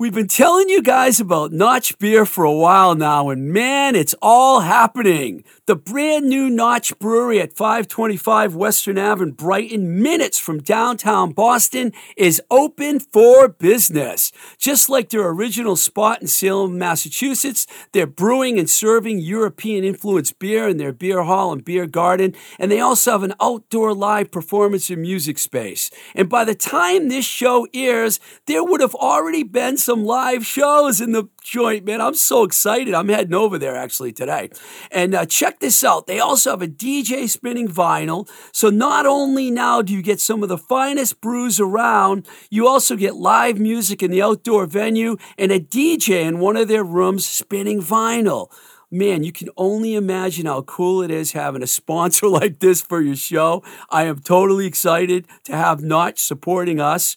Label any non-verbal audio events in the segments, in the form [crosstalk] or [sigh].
We've been telling you guys about Notch Beer for a while now, and man, it's all happening. The brand new Notch Brewery at 525 Western Ave in Brighton, minutes from downtown Boston, is open for business. Just like their original spot in Salem, Massachusetts, they're brewing and serving European influenced beer in their beer hall and beer garden, and they also have an outdoor live performance and music space. And by the time this show airs, there would have already been some some live shows in the joint, man. I'm so excited. I'm heading over there actually today. And uh, check this out. They also have a DJ spinning vinyl. So not only now do you get some of the finest brews around, you also get live music in the outdoor venue and a DJ in one of their rooms spinning vinyl man, you can only imagine how cool it is having a sponsor [laughs] like this for your show. I am totally excited to have Notch supporting us.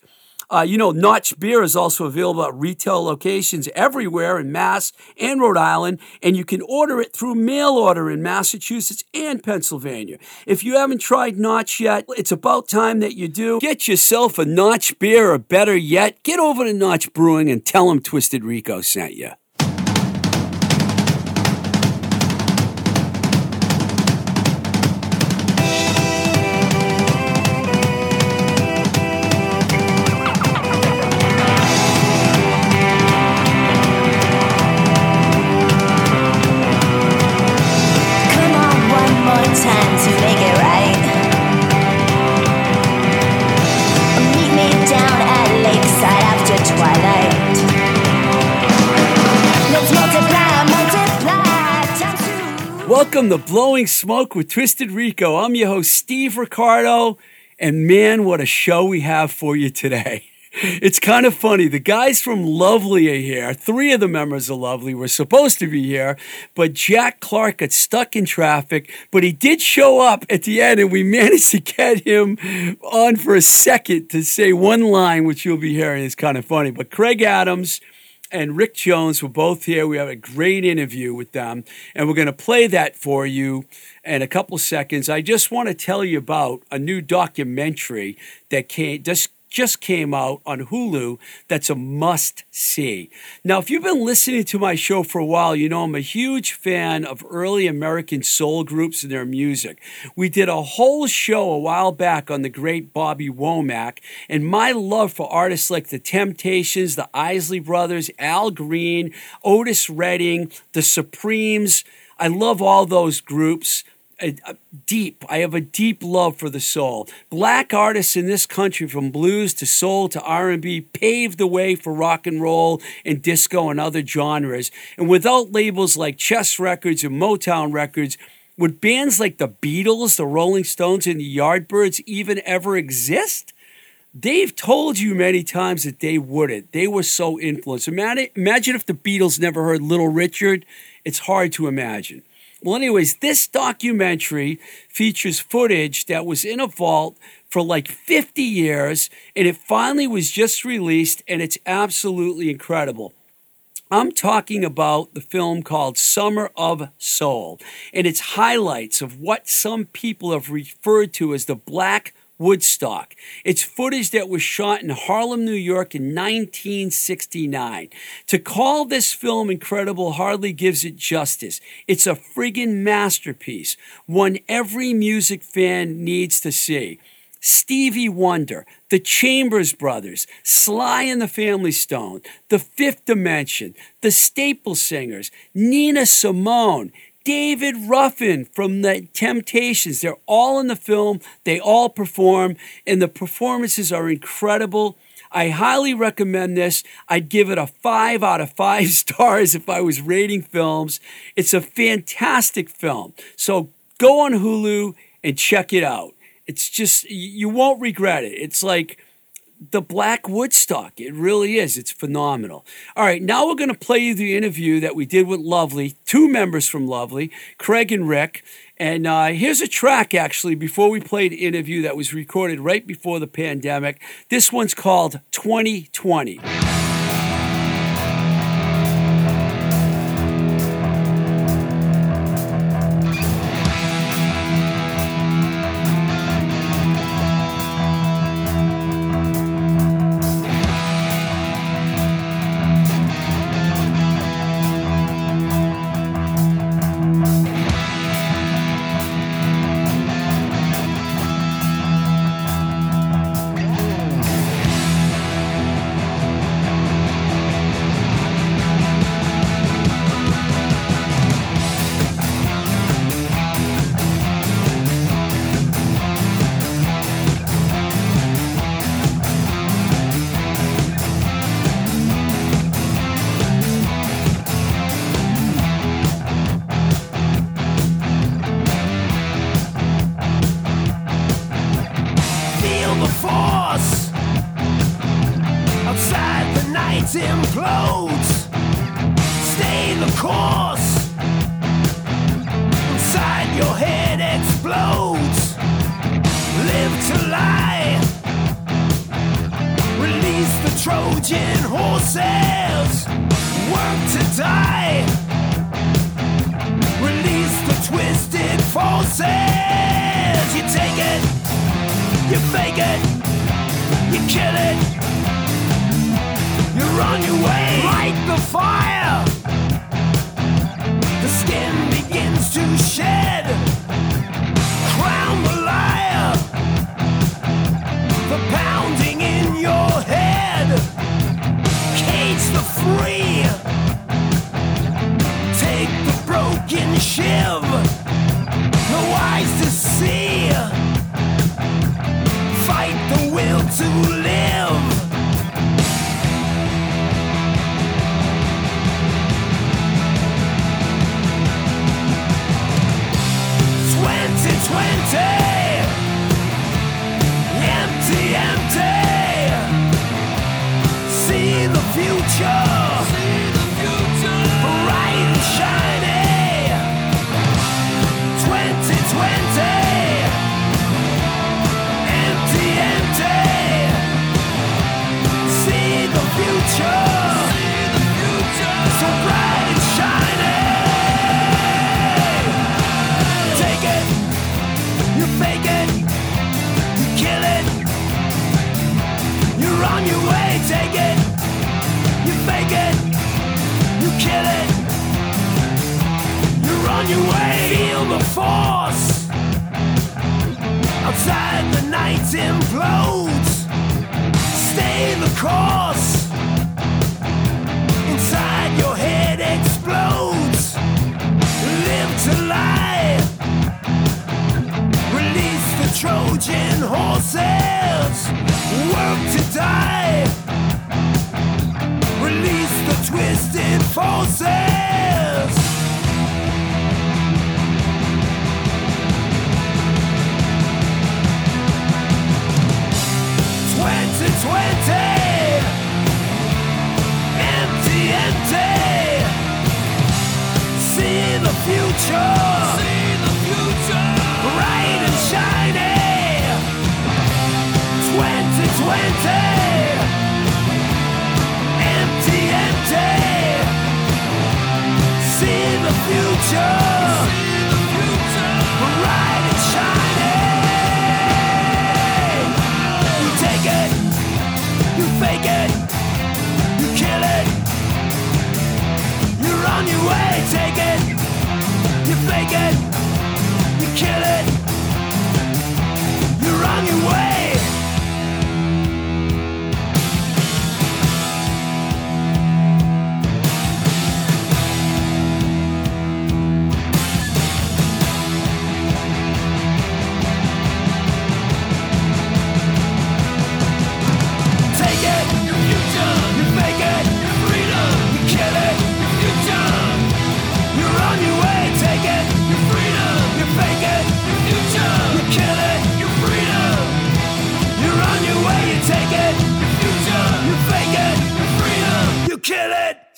Uh, you know, Notch beer is also available at retail locations everywhere in Mass and Rhode Island, and you can order it through mail order in Massachusetts and Pennsylvania. If you haven't tried Notch yet, it's about time that you do. Get yourself a Notch beer, or better yet, get over to Notch Brewing and tell them Twisted Rico sent you. Welcome to Blowing Smoke with Twisted Rico. I'm your host, Steve Ricardo, and man, what a show we have for you today. [laughs] It's kind of funny. The guys from Lovely are here. Three of the members of Lovely were supposed to be here, but Jack Clark got stuck in traffic. But he did show up at the end, and we managed to get him on for a second to say one line, which you'll be hearing is kind of funny. But Craig Adams, and Rick Jones were both here. We have a great interview with them, and we're going to play that for you in a couple seconds. I just want to tell you about a new documentary that came just just came out on Hulu that's a must see. Now, if you've been listening to my show for a while, you know I'm a huge fan of early American soul groups and their music. We did a whole show a while back on the great Bobby Womack, and my love for artists like the Temptations, the Isley Brothers, Al Green, Otis Redding, the Supremes. I love all those groups a, a deep. I have a deep love for the soul. Black artists in this country, from blues to soul to R&B, paved the way for rock and roll and disco and other genres. And without labels like Chess Records and Motown Records, would bands like the Beatles, the Rolling Stones, and the Yardbirds even ever exist? They've told you many times that they wouldn't. They were so influenced. Imagine if the Beatles never heard Little Richard. It's hard to imagine. Well, anyways, this documentary features footage that was in a vault for like 50 years, and it finally was just released, and it's absolutely incredible. I'm talking about the film called Summer of Soul, and its highlights of what some people have referred to as the Black Woodstock. It's footage that was shot in Harlem, New York in 1969. To call this film incredible hardly gives it justice. It's a friggin' masterpiece, one every music fan needs to see. Stevie Wonder, the Chambers Brothers, Sly and the Family Stone, The Fifth Dimension, the Staple Singers, Nina Simone, David Ruffin from the Temptations. They're all in the film. They all perform, and the performances are incredible. I highly recommend this. I'd give it a five out of five [laughs] stars if I was rating films. It's a fantastic film. So go on Hulu and check it out. It's just, you won't regret it. It's like, the Black Woodstock. It really is. It's phenomenal. All right, now we're going to play you the interview that we did with Lovely, two members from Lovely, Craig and Rick. And uh, here's a track, actually, before we played the interview that was recorded right before the pandemic. This one's called 2020. Implodes. Stay the course. Inside your head explodes. Live to lie. Release the Trojan horses. Work to die. Release the twisted forces. You take it, you fake it, you kill it. Way. Light the fire. The skin begins to shed. Crown the liar. The pounding in your head. Cage the free. Take the broken shiv. No eyes to see. Fight the will to live. Twenty, Your way, take it, you fake it, you kill it. You're on your way, feel the force. Outside the night implodes. Stay the course. Inside your head explodes. Live to. Release the Trojan horses. Work to die. Release the twisted forces. Twenty twenty, empty, empty. See the future. See the future. Bright and shiny. Kill it. You're on your way,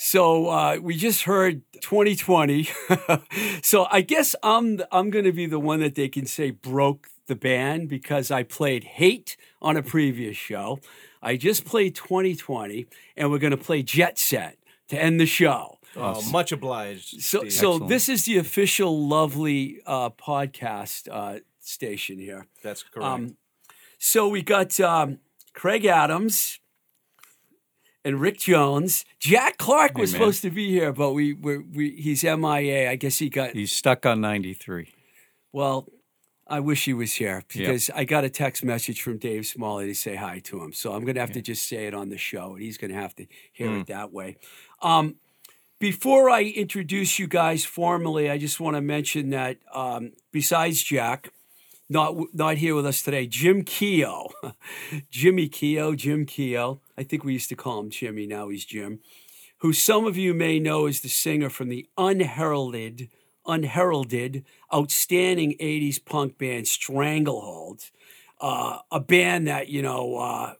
So uh, we just heard 2020. [laughs] so I guess I'm I'm going to be the one that they can say broke the band because I played Hate on a previous show. I just played 2020, and we're going to play Jet Set to end the show. Oh, much obliged. So, Steve. so Excellent. this is the official lovely uh, podcast uh, station here. that's correct. Um, so we got um, Craig Adams and Rick Jones. Jack Clark was supposed to be here, but we, we, we he's MIA. I guess he got. He's stuck on 93. Well, I wish he was here because I got a text message from Dave Smalley to say hi to him. So I'm going to have to just say it on the show, and he's going to have to hear Hmm. it that way. Um, before I introduce you guys formally, I just want to mention that um, besides Jack, not not here with us today, Jim Keogh, [laughs] Jimmy Keogh, Jim Keogh. I think we used to call him Jimmy. Now he's Jim, who some of you may know as the singer from the unheralded, unheralded, outstanding '80s punk band Stranglehold, uh, a band that you know. Uh,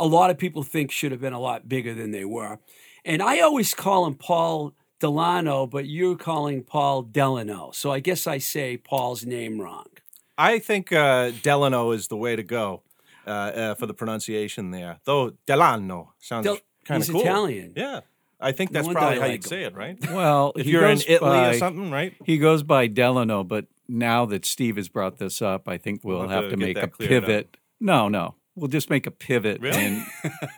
a lot of people think should have been a lot bigger than they were. And I always call him Paul Delano, but you're calling Paul Delano. So I guess I say Paul's name wrong. I think uh, Delano is the way to go uh, uh, for the pronunciation there. Though Delano sounds Del- kind of cool. Italian. Yeah, I think that's wonder probably how you'd say it, right? [laughs] Well, If he you're in Italy by, or something, right? He goes by Delano, but now that Steve has brought this up, I think we'll, We'll have, have to to make a cleared up. pivot. No, no. We'll just make a pivot Really?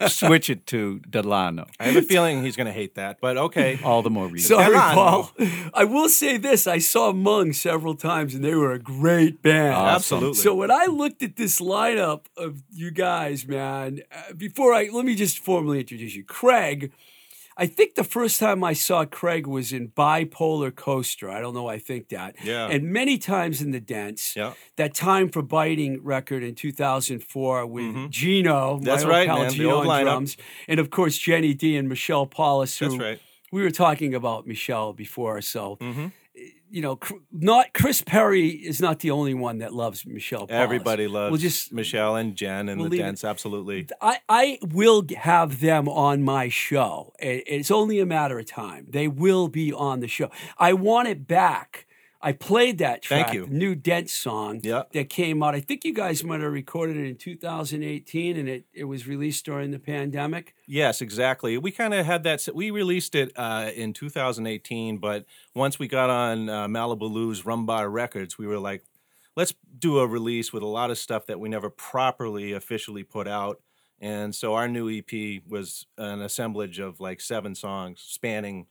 and [laughs] switch it to Delano. I have a feeling he's going to hate that, but okay. All the more reason. Sorry, Delano. Paul. I will say this: I saw Mung several times, and they were a great band. Absolutely. So when I looked at this lineup of you guys, man, uh, before I let me just formally introduce you, Craig. I think the first time I saw Craig was in Bipolar Coaster. I don't know. I think that. Yeah. And many times in the Dents. Yeah. That Time for Biting record in 2004 with Gino, Mm-hmm. That's right, man. The old on drums, and of course Jenny D and Michelle Paulus. Who That's right. We were talking about Michelle before, so Mm-hmm. You know, not Chris Perry is not the only one that loves Michelle. Paulus. Everybody loves We'll just Michelle and Jen and we'll the leave it- dance. Absolutely. I, I will have them on my show. It- It's only a matter of time. They will be on the show. I want it back. I played that Thank track, you. new Dent song Yeah. that came out. I think you guys might have recorded it in 2018 and it, it was released during the pandemic. Yes, exactly. We kind of had that. We released it uh, in 2018, but once we got on uh, Malibu Lou's Rum Bar Records, we were like, let's do a release with a lot of stuff that we never properly officially put out. And so our new EP was an assemblage of like seven songs spanning,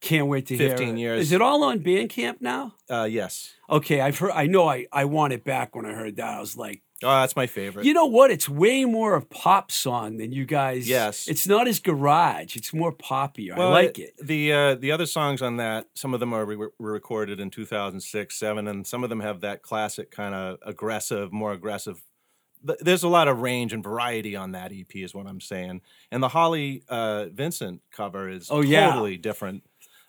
Can't wait to hear 15 years. Is it all on Bandcamp now? uh, yes. Okay, I've heard. I know. I I want it back when I heard that. I was like, Oh, that's my favorite. you know what? It's way more of pop song than you guys. Yes. It's not as garage. It's more poppy. I like it. The uh, the other songs on that, some of them are re- were recorded in 2006, seven, and some of them have that classic kind of aggressive, more aggressive. There's a lot of range and variety on that EP, is what I'm saying. And the Holly uh, Vincent cover is Oh, yeah. totally different.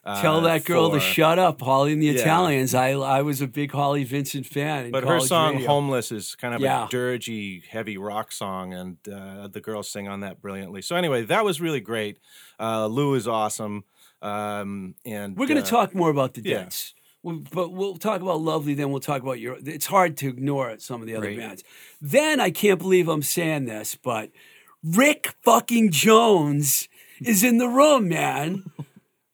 Uh, Tell that girl to shut up, Holly and the Yeah. Italians. I I was a big Holly Vincent fan. But her song radio. "Homeless" is kind of Yeah. a dirgy, heavy rock song, and uh, the girls sing on that brilliantly. So anyway, that was really great. Uh, Lou is awesome, um, and We're going to uh, talk more about the yeah. Dents. But we'll talk about Lovely, then we'll talk about your. It's hard to ignore some of the other Right. bands. Then I can't believe I'm saying this, but Rick fucking Jones is in the room, man. [laughs]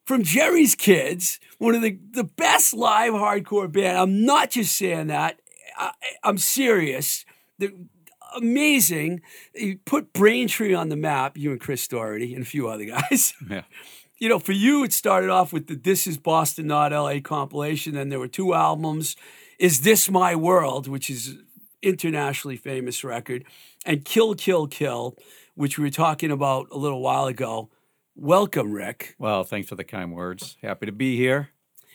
From Jerry's Kids, one of the, the best live hardcore band. I'm not just saying that. I, I'm serious. The, amazing. You put Braintree on the map, you and Chris Doherty and a few other guys. [laughs] Yeah. you know, for you, it started off with the This Is Boston, Not LA compilation. Then there were two albums Is This My World, which is internationally famous record, and Kill, Kill, Kill, which we were talking about a little while ago. Welcome, Rick. Well, thanks for the kind words. Happy to be here.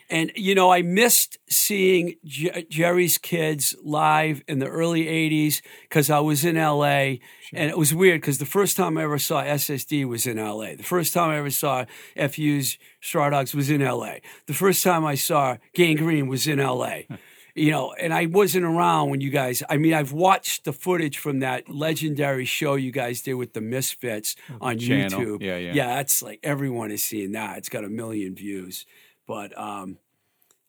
And, you know, I missed seeing J- Jerry's Kids live in the early 80s because I was in LA. And it was weird because the first time I ever saw SSD was in LA. The first time I ever saw FU's Straw Dogs was in LA. The first time I saw Gang Green was in LA. [laughs] You know, and I wasn't around when you guys. I mean, I've watched the footage from that legendary show you guys did with the Misfits on Channel. YouTube. Yeah, yeah. Yeah, that's like everyone is seeing that. It's got a million views. But um,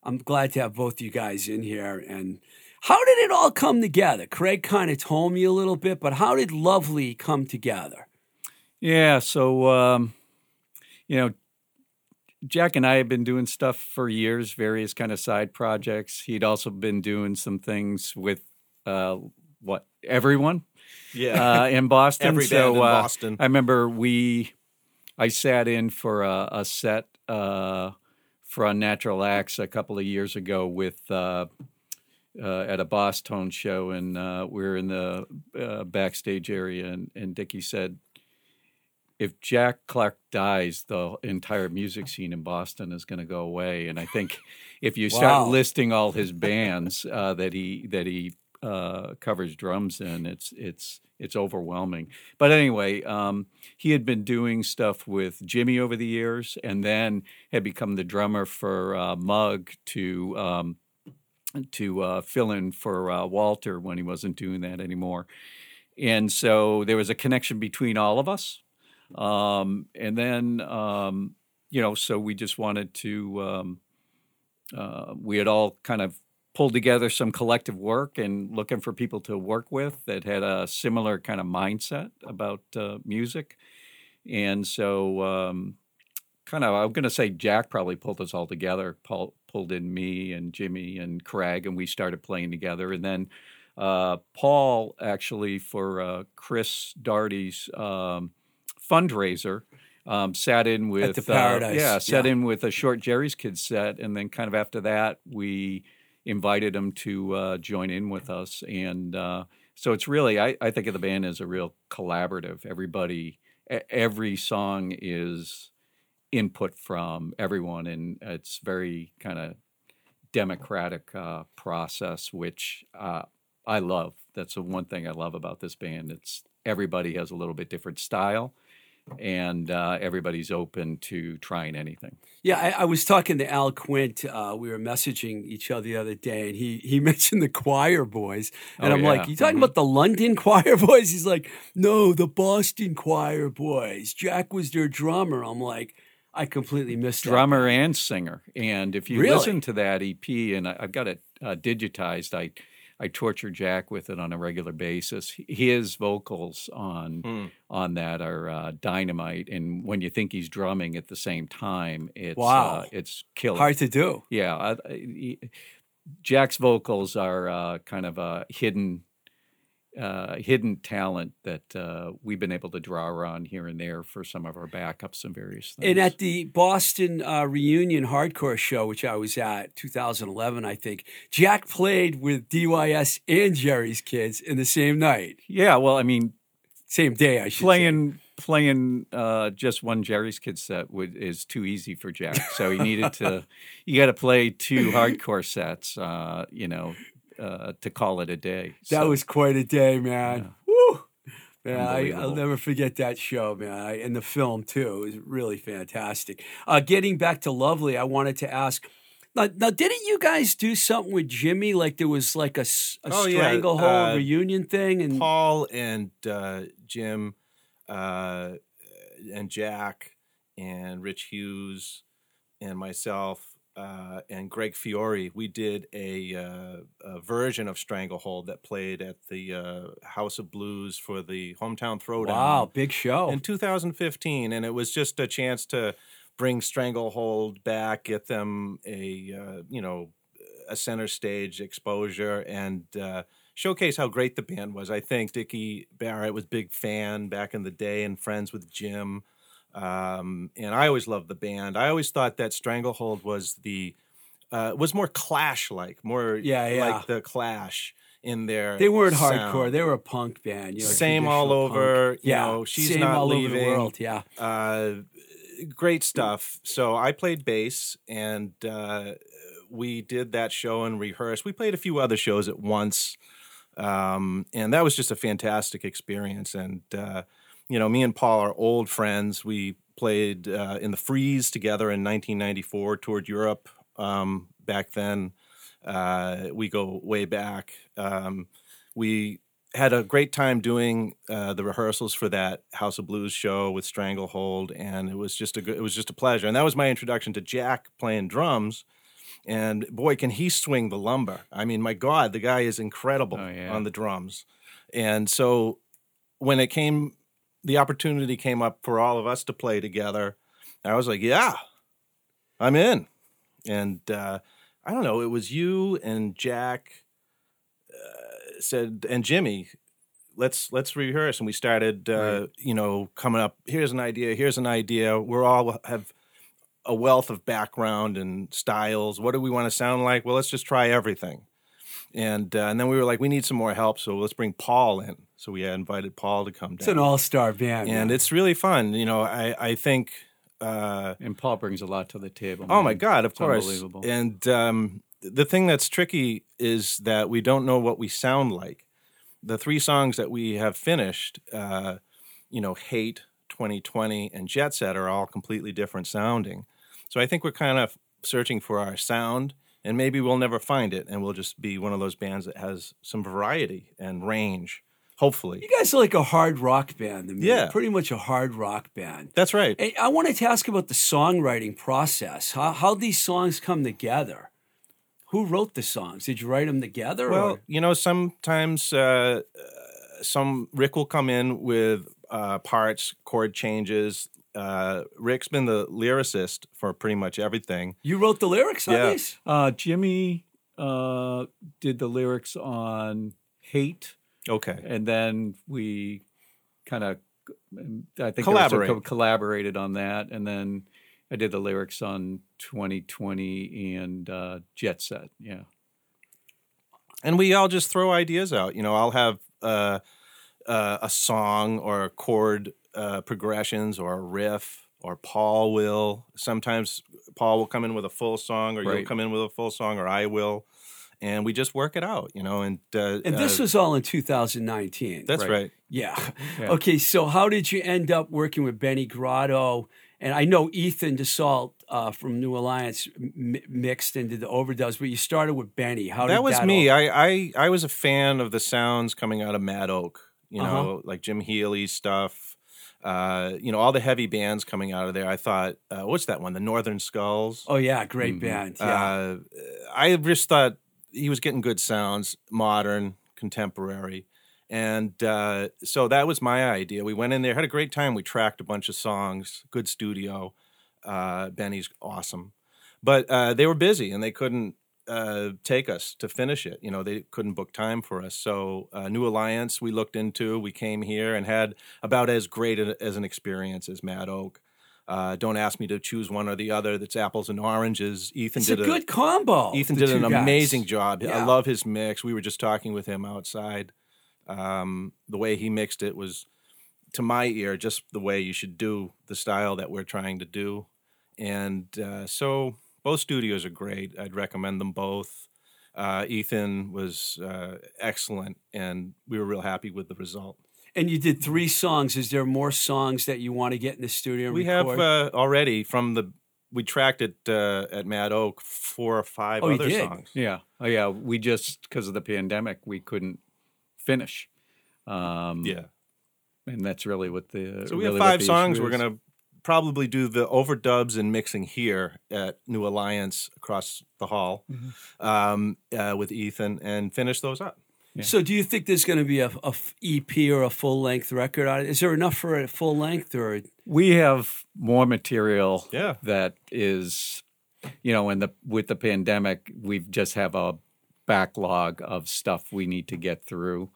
I'm glad to have both you guys in here. And how did it all come together? Craig kind of told me a little bit, but how did Lovely come together? Yeah. So, um, you know, Jack and I have been doing stuff for years, various kind of side projects. He'd also been doing some things with uh, what everyone yeah. uh, in Boston. [laughs] Every so, band in uh, Boston. I remember we, I sat in for a, a set uh, for Unnatural Acts a couple of years ago with uh, uh, at a Boss Tone show, and uh, we were in the uh, backstage area, and, and Dickie said, "If Jack Clark dies, the entire music scene in Boston is going to go away." And I think if you start Wow. listing all his bands uh, that he that he uh, covers drums in, it's it's it's overwhelming. But anyway, um, he had been doing stuff with Jimmy over the years, and then had become the drummer for uh, Mung to um, to uh, fill in for uh, Walter when he wasn't doing that anymore. and so there was a connection between all of us. Um, and then, um, you know, so we just wanted to, um, uh, we had all kind of pulled together some collective work and looking for people to work with that had a similar kind of mindset about uh, music. And so, um, kind of, I'm going to say Jack probably pulled us all together, Paul, pulled in me and Jimmy and Craig, and we started playing together. And then uh, Paul actually for uh, Chris Doherty's um, fundraiser um, sat in with the Paradise, Uh, yeah, sat yeah. in with a short Jerry's Kids set, and then kind of after that we invited him to uh, join in with us, and uh, so it's really I, I think of the band as a real collaborative. Everybody, every song is input from everyone, and it's very kind of democratic uh, process, which uh, I love. That's the one thing I love about this band. It's everybody has a little bit different style, and uh, everybody's open to trying anything. Yeah, I, I was talking to Al Quint. Uh, we were messaging each other the other day, and he he [laughs] mentioned the choir boys, and Oh, I'm yeah. like, "You talking about the London [laughs] choir boys?" He's like, "No, the Boston choir boys. Jack was their drummer." I'm like, "I completely missed that." drummer and singer. And if you Really? listen to that EP, and I, I've got it uh, digitized, I I torture Jack with it on a regular basis. His vocals on Hmm. on that are uh, dynamite, and when you think he's drumming at the same time, it's Wow. uh, it's killer. Hard to do. Yeah, I, I, he- Jack's vocals are uh, kind of a hidden uh, hidden talent that uh, we've been able to draw on here and there for some of our backups and various things. And at the Boston uh, reunion hardcore show, which I was at, 2011, I think, Jack played with DYS and Jerry's Kids in the same night, yeah, well, I mean, same day. I should say. playing playing uh, just one Jerry's Kid set would, is too easy for Jack. So he needed to. [laughs] you got to play two hardcore sets, uh, you know, uh, to call it a day. That So- was quite a day, man. Woo! Man, I, I'll never forget that show, man. I, and the film too. It was really fantastic. Uh, getting back to Lovely, I wanted to ask. Now, now, didn't you guys do something with Jimmy? Like there was like a Oh, yeah, stranglehold uh, reunion thing, and Paul and uh, Jim uh, and Jack and Rich Hughes and myself uh, and Greg Fiore, we did a, uh, a version of Stranglehold that played at the uh, House of Blues for the Hometown Throwdown wow, big show. in 2015, and it was just a chance to bring Stranglehold back, get them a uh, you know a center stage exposure, and uh, showcase how great the band was. I think Dickie Barrett was a big fan back in the day, and friends with Jim. Um, and I always loved the band. I always thought that Stranglehold was the uh, was more Clash like, more Yeah, yeah. like the Clash in there. they weren't sound. hardcore; they were a punk band. You know, Same all over, punk. you yeah, know, She's same Not all over the world. Yeah, uh, great stuff. So I played bass, and uh, we did that show and rehearsed. We played a few other shows at once, um, and that was just a fantastic experience. And uh, you know, me and Paul are old friends. We played uh, in the Freeze together in 1994, toured Europe um, back then. Uh, we go way back. Um, we had a great time doing uh, the rehearsals for that House of Blues show with Stranglehold, and it was just a good, it was just a pleasure. And that was my introduction to Jack playing drums. And boy, can he swing the lumber! I mean, my God, the guy is incredible Oh, yeah. on the drums. And so, when it came, the opportunity came up for all of us to play together. I was like, "Yeah, I'm in." And uh, I don't know, it was you and Jack uh, said, and Jimmy, let's let's rehearse. And we started, uh, you know, coming up. Here's an idea. Here's an idea. We're all have a wealth of background and styles. What do we want to sound like? Well, let's just try everything. And uh, and then we were like, we need some more help, so let's bring Paul in. So we had invited Paul to come it's an all-star band, and man. it's really fun. You know, I I think. Uh, and Paul brings a lot to the table. Oh my. God! Of It's course. unbelievable. And um, the thing that's tricky is that we don't know what we sound like. The three songs that we have finished, uh, you know, "Hate," "2020," and "Jet Set" are all completely different sounding. So I think we're kind of searching for our sound, and maybe we'll never find it, and we'll just be one of those bands that has some variety and range. hopefully. You guys are like a hard rock band to me. Yeah. Pretty much a hard rock band. That's right. Hey, I wanted to ask about the songwriting process. How how these songs come together? Who wrote the songs? Did you write them together? Well, or? you know, sometimes uh, uh, some Rick will come in with uh, parts, chord changes. Uh, Rick's been the lyricist for pretty much everything. you wrote the lyrics on Yeah. these? Uh, Jimmy uh, did the lyrics on "Hate," Okay. and then we kind of, I think, Collaborate. co- collaborated on that, and then I did the lyrics on 2020 and uh, Jet Set. Yeah. and we all just throw ideas out. You know, I'll have uh, uh, a song or a chord uh, progressions or a riff, or Paul will. Sometimes Paul will come in with a full song, or you'll come in with a full song, or I will, and we just work it out. You know, and uh, And this uh, was all in 2019. that's right. right. Yeah. [laughs] Yeah. Okay, so how did you end up working with Benny Grotto? And I know Ethan DeSalt uh, from New Alliance m- mixed into the overdubs, but you started with Benny. How did that was that me. all- I, I I was a fan of the sounds coming out of Mad Oak. You Uh-huh. know, like Jim Healy stuff. Uh, you know, all the heavy bands coming out of there. I thought, uh, what's that one? The Northern Skulls. oh yeah, great Mhm. band. Yeah. Uh, I just thought he was getting good sounds, modern, contemporary. And uh, so that was my idea. We went in there, had a great time. We tracked a bunch of songs, good studio. Uh, Benny's awesome. But uh, they were busy and they couldn't uh, take us to finish it. You know, they couldn't book time for us. So, uh, New Alliance, we looked into. We came here and had about as great a, as an experience as Mad Oak. Uh, don't ask me to choose one or the other. That's apples and oranges. Ethan it's a did good combo. Ethan did an two guys. amazing job. I love his mix. We were just talking with him outside. Um, the way he mixed it was, to my ear, just the way you should do the style that we're trying to do. And uh, so both studios are great. I'd recommend them both. Uh, Ethan was uh, excellent, and we were real happy with the result. And you did three songs. Is there more songs that you want to get in the studio and We have uh, already from the we tracked it uh, at Mad Oak four or five Oh, you other did? songs. Yeah. Oh, yeah. We just because of the pandemic, we couldn't finish. Um, Yeah. and that's really what the. So we really have five songs. We're gonna probably do the overdubs and mixing here at New Alliance across the hall Mm-hmm. um, uh, with Ethan and finish those up. Yeah. So, do you think there's going to be a EP or a full length record on it? Is there enough for a full length or? We have more material. Yeah. That is, you know, in the with the pandemic, we just have a backlog of stuff we need to get through.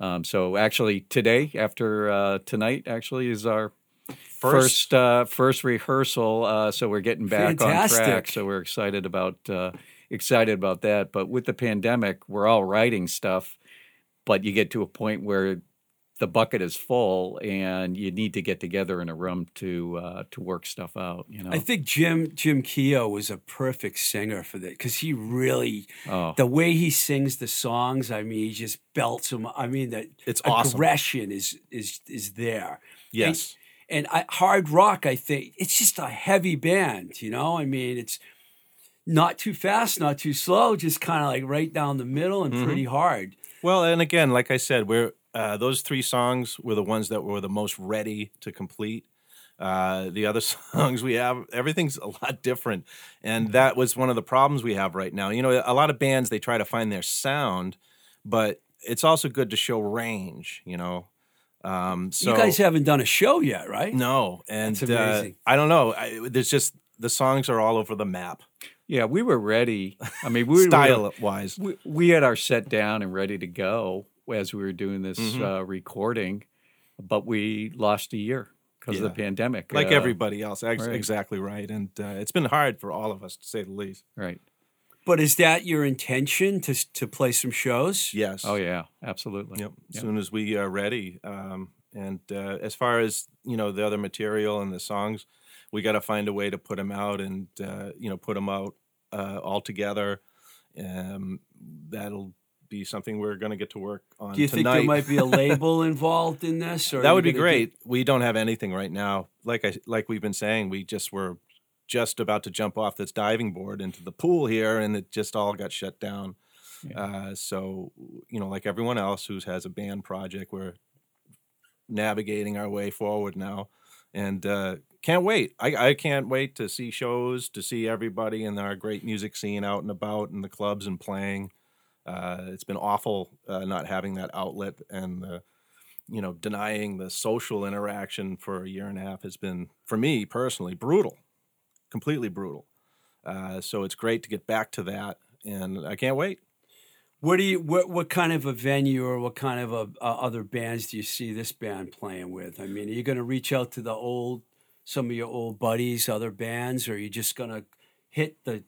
Um, so actually, today after uh, tonight, actually is our first uh, first rehearsal. Uh, so we're getting back on track. So we're excited about uh, excited about that. But with the pandemic, we're all writing stuff, but you get to a point where the bucket is full, and you need to get together in a room to uh, to work stuff out. You know, I think Jim Jim Keogh was a perfect singer for that because he really oh, the way he sings the songs. I mean, he just belts them. I mean, that It's awesome. aggression is is is there. Yes. And I, hard rock, I think it's just a heavy band. You know, I mean, it's not too fast, not too slow, just kind of like right down the middle and Mm-hmm. pretty hard. Well, and again, like I said, we're uh, those three songs were the ones that were the most ready to complete. Uh, the other [laughs] songs we have, everything's a lot different, and that was one of the problems we have right now. You know, a lot of bands they try to find their sound, but it's also good to show range. You know, um, so you guys haven't done a show yet, right? no, and That's uh, amazing. I don't know. I, there's just the songs are all over the map, yeah, we were ready. I mean, we were style wise. we, we had our set down and ready to go as we were doing this Mhm. uh, recording, but we lost a year because of the pandemic. Like Uh, everybody else, Ex- right. exactly right, and uh, it's been hard for all of us to say the least. right? But is that your intention to to play some shows? Yes. Oh yeah, absolutely. Yep. As Yep. soon as we are ready. Um, and uh, as far as you know, the other material and the songs, we got to find a way to put them out and uh, you know put them out uh, all together. Um, that'll be something we're going to get to work on Do you think tonight. there might be a [laughs] label involved in this? Or that would be gonna do- great. We don't have anything right now. Like I like we've been saying, we just were just about to jump off this diving board into the pool here, and it just all got shut down. Uh, so you know, like everyone else who has a band project, we're navigating our way forward now, and uh, can't wait. I, I can't wait to see shows, to see everybody in our great music scene out and about in the clubs and playing. Uh, it's been awful uh, not having that outlet and the, you know, denying the social interaction for a year and a half has been, for me personally, brutal, completely brutal. Uh, so it's great to get back to that, and I can't wait. What do you what what kind of a venue or what kind of a, uh, other bands do you see this band playing with? I mean, are you going to reach out to the old some of your old buddies, other bands, or are you just going to hit the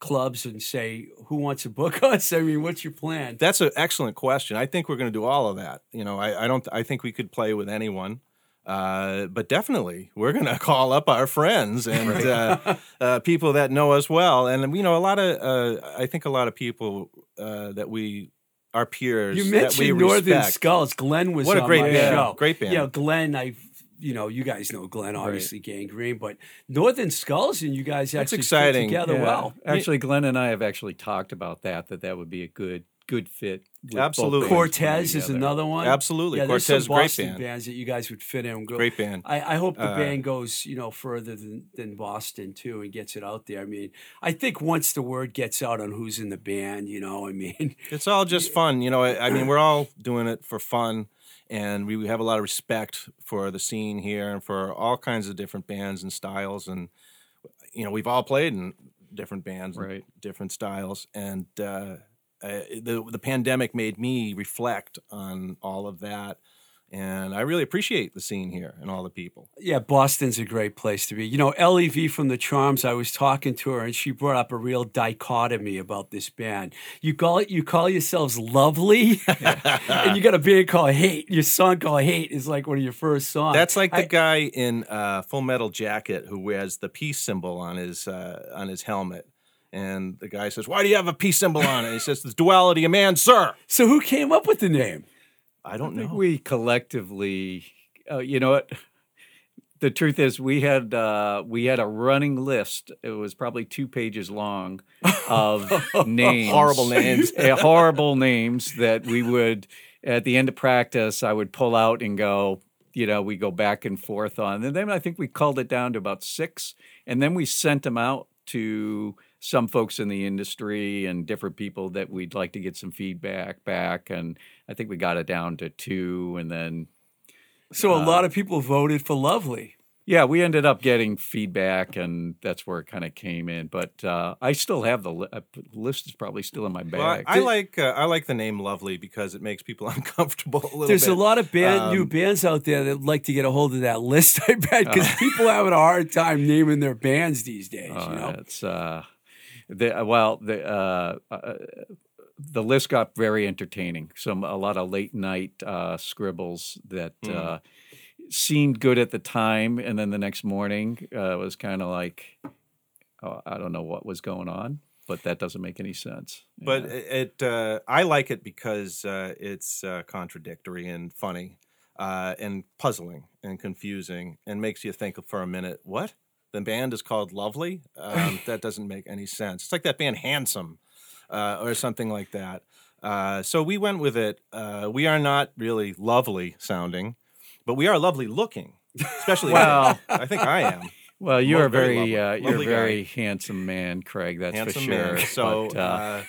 clubs and say who wants to book [laughs] us? I mean, what's your plan? That's an excellent question. I think we're going to do all of that. You know, I, I don't. I think we could play with anyone. Uh, but definitely, we're going [laughs] to call up our friends and uh, uh, people that know us well, and you know, a lot of uh, I think a lot of people uh, that we our peers You that we mentioned Northern respect. Skulls. Glenn was What a on great my band. show. Great band. You know, Glenn. I, you know, you guys know Glenn, obviously Gang Green, but Northern Skulls and you guys That's actually exciting. together Yeah. well. Actually, Glenn and I have actually talked about that. That that would be a good good fit. with both Absolutely. bands Cortez is another one. Absolutely. Yeah, there's Cortez, some great Boston band. bands that you guys would fit in. Go- Great band. I, I hope the Uh, band goes, you know, further than, than Boston too, and gets it out there. I mean, I think once the word gets out on who's in the band, you know, I mean, [laughs] It's all just fun, you know. I, I mean, we're all doing it for fun, and we have a lot of respect for the scene here and for all kinds of different bands and styles. And you know, we've all played in different bands, and Right. different styles, and uh, uh, the the pandemic made me reflect on all of that. And I really appreciate the scene here and all the people. yeah, Boston's a great place to be. You know, Lev from the Charms. I was talking to her, and she brought up a real dichotomy about this band. You call it, you call yourselves lovely, [laughs] and you got a band called Hate. Your song called Hate is like one of your first songs. That's like the guy in uh, Full Metal Jacket who wears the peace symbol on his uh, on his helmet. And the guy says, "Why do you have a peace symbol on it?" He says, "The duality of man, sir." So who came up with the name? I don't I think know. we collectively, uh, you know what? The truth is, we had uh, we had a running list. It was probably two pages long of [laughs] names, Horrible names. [laughs] uh, horrible names that we would at the end of practice. I would pull out and go. You know, we go back and forth on, and then I think we culled it down to about six, and then we sent them out to some folks in the industry and different people that we'd like to get some feedback back, and I think we got it down to two, and then So a Uh, lot of people voted for Lovely. yeah, we ended up getting feedback, and that's where it kind of came in. But uh, I still have the li- uh, list is probably still in my Well, I, bag. I like uh, I like the name "Lovely" because it makes people [laughs] uncomfortable a little There's bit. a lot of band, new Um, bands out there that like to get a hold of that list. [laughs] I bet because Uh. people are having a hard time naming their bands these days. Uh, you know, it's uh, the well the uh, uh, the list got very entertaining. Some a lot of late night uh, scribbles that uh, seemed good at the time, and then the next morning uh, was kind of like, oh, I don't know what was going on, but that doesn't make any sense. but Yeah. it, it uh, I like it because uh, it's uh, contradictory and funny uh, and puzzling and confusing and makes you think for a minute. What the band is called Lovely? Um, [laughs] that doesn't make any sense. It's like that band Handsome uh, or something like that. Uh, so we went with it. Uh, we are not really lovely sounding, but we are lovely looking. Especially, [laughs] Well- I think I am. Well, you're a very very, lovely- uh, you're a lovely very handsome man, Craig. That's handsome for sure. man. So But, uh, uh,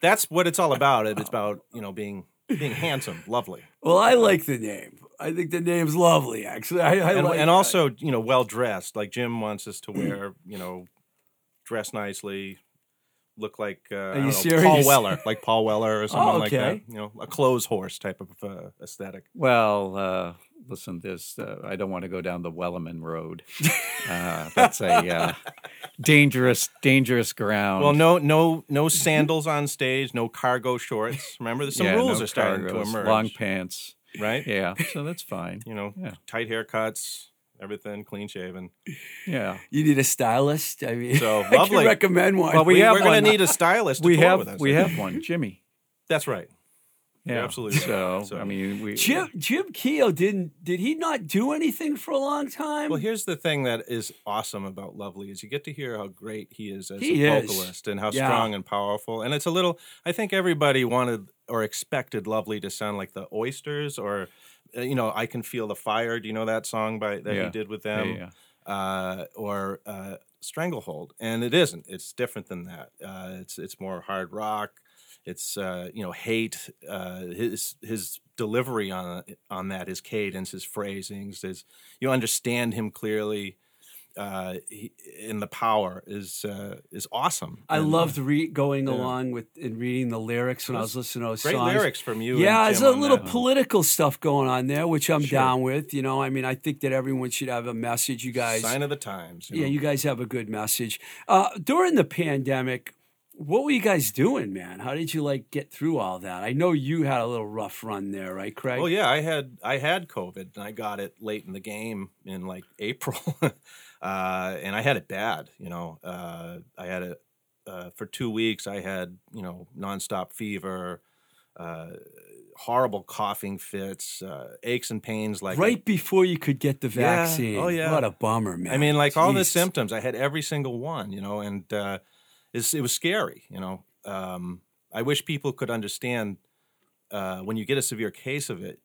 that's what it's all about. It's about you know being being handsome, lovely, well, I like the name. I think the name's lovely. Actually, I, I and, like and also you know well dressed. Like Jim wants us to wear you know dress nicely, look like uh, I you know, serious? Paul Weller, like Paul Weller or someone like that. You know, a clothes horse type of uh, aesthetic. Well, uh, listen, this uh, I don't want to go down the Wellerman Road. Uh, that's a uh, dangerous, dangerous ground. Well, no, no, no sandals on stage, no cargo shorts. Remember, there's some Yeah, rules no are starting to cargos, emerge. Long pants. Right? Yeah, so that's fine. You know, Yeah. tight haircuts, everything clean shaven. Yeah. you need a stylist. I mean, So, [laughs] I can lovely. recommend one. Well, we We, have are going one. to need a stylist. To We have with us, we I have one, Jimmy. That's right. You're absolutely right. So, So- I mean, we Jim Jim Keogh didn't did he not do anything for a long time? Well, here's the thing that is awesome about Lovely is you get to hear how great he is as He a is. vocalist and how Yeah. strong and powerful. And it's a little. I think everybody wanted or expected Lovely to sound like the Oysters or, uh, you know, I can feel the fire. Do you know that song by that Yeah. he did with them? yeah. Uh, or uh, Stranglehold, and it isn't. It's different than that. Uh, it's it's more hard rock. It's uh, you know hate. Uh, his his delivery on on that, his cadence, his phrasings, his you understand him clearly. Uh, he, and the power is uh, is awesome. I And loved re- going along with and reading the lyrics when I was listening to those great songs. lyrics from you. Yeah, there's a little that. political stuff going on there, which I'm down with. You know, I mean, I think that everyone should have a message. You guys, sign of the times. yeah, know. you guys have a good message. Uh, during the pandemic, what were you guys doing, man? How did you like get through all that? I know you had a little rough run there, right, Craig? Well, yeah, I had I had COVID and I got it late in the game in like April, [laughs] uh, and I had it bad. You know, uh, I had it uh, for two weeks. I had you know nonstop fever, uh, horrible coughing fits, uh, aches and pains. Like right before you could get the Yeah. vaccine. Oh, yeah. What a bummer, man. I mean, like all the symptoms, I had every single one, you know, and uh, it's, it was scary, you know. Um, I wish people could understand uh, when you get a severe case of it.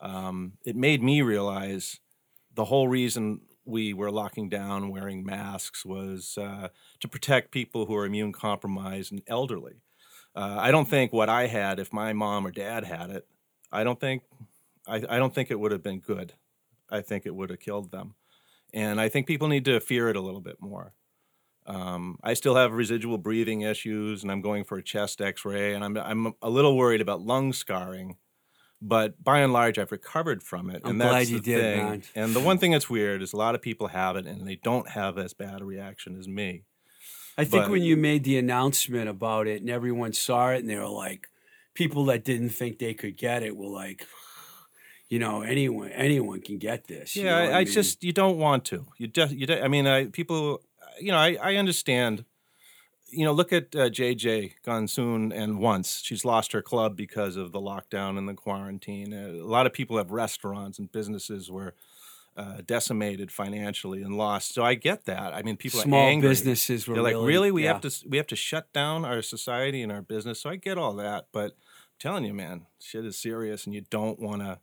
Um, it made me realize the whole reason we were locking down, wearing masks, was uh, to protect people who are immune compromised and elderly. Uh, I don't think what I had, if my mom or dad had it, I don't think, I, I don't think it would have been good. I think it would have killed them and I think people need to fear it a little bit more. Um, I still have residual breathing issues, and I'm going for a chest X-ray, and I'm I'm a little worried about lung scarring, but by and large, I've recovered from it. I'm and that's glad you the did, thing. And the one thing that's weird is a lot of people have it, and they don't have as bad a reaction as me. I think But- when you made the announcement about it and everyone saw it and they were like, people that didn't think they could get it were like, [sighs] you know, anyone anyone can get this. you Yeah, know I, I mean? just you don't want to. You just you. don't- I mean, I, people. You know, I, I understand. You know, look at uh, JJ Gonson and once she's lost her club because of the lockdown and the quarantine. Uh, a lot of people have restaurants and businesses were uh, decimated financially and lost. So I get that. I mean, people small are angry. businesses were They're like, really, really, we yeah. have to we have to shut down our society and our business. So I get all that, but I'm telling you, man, shit is serious, and you don't want to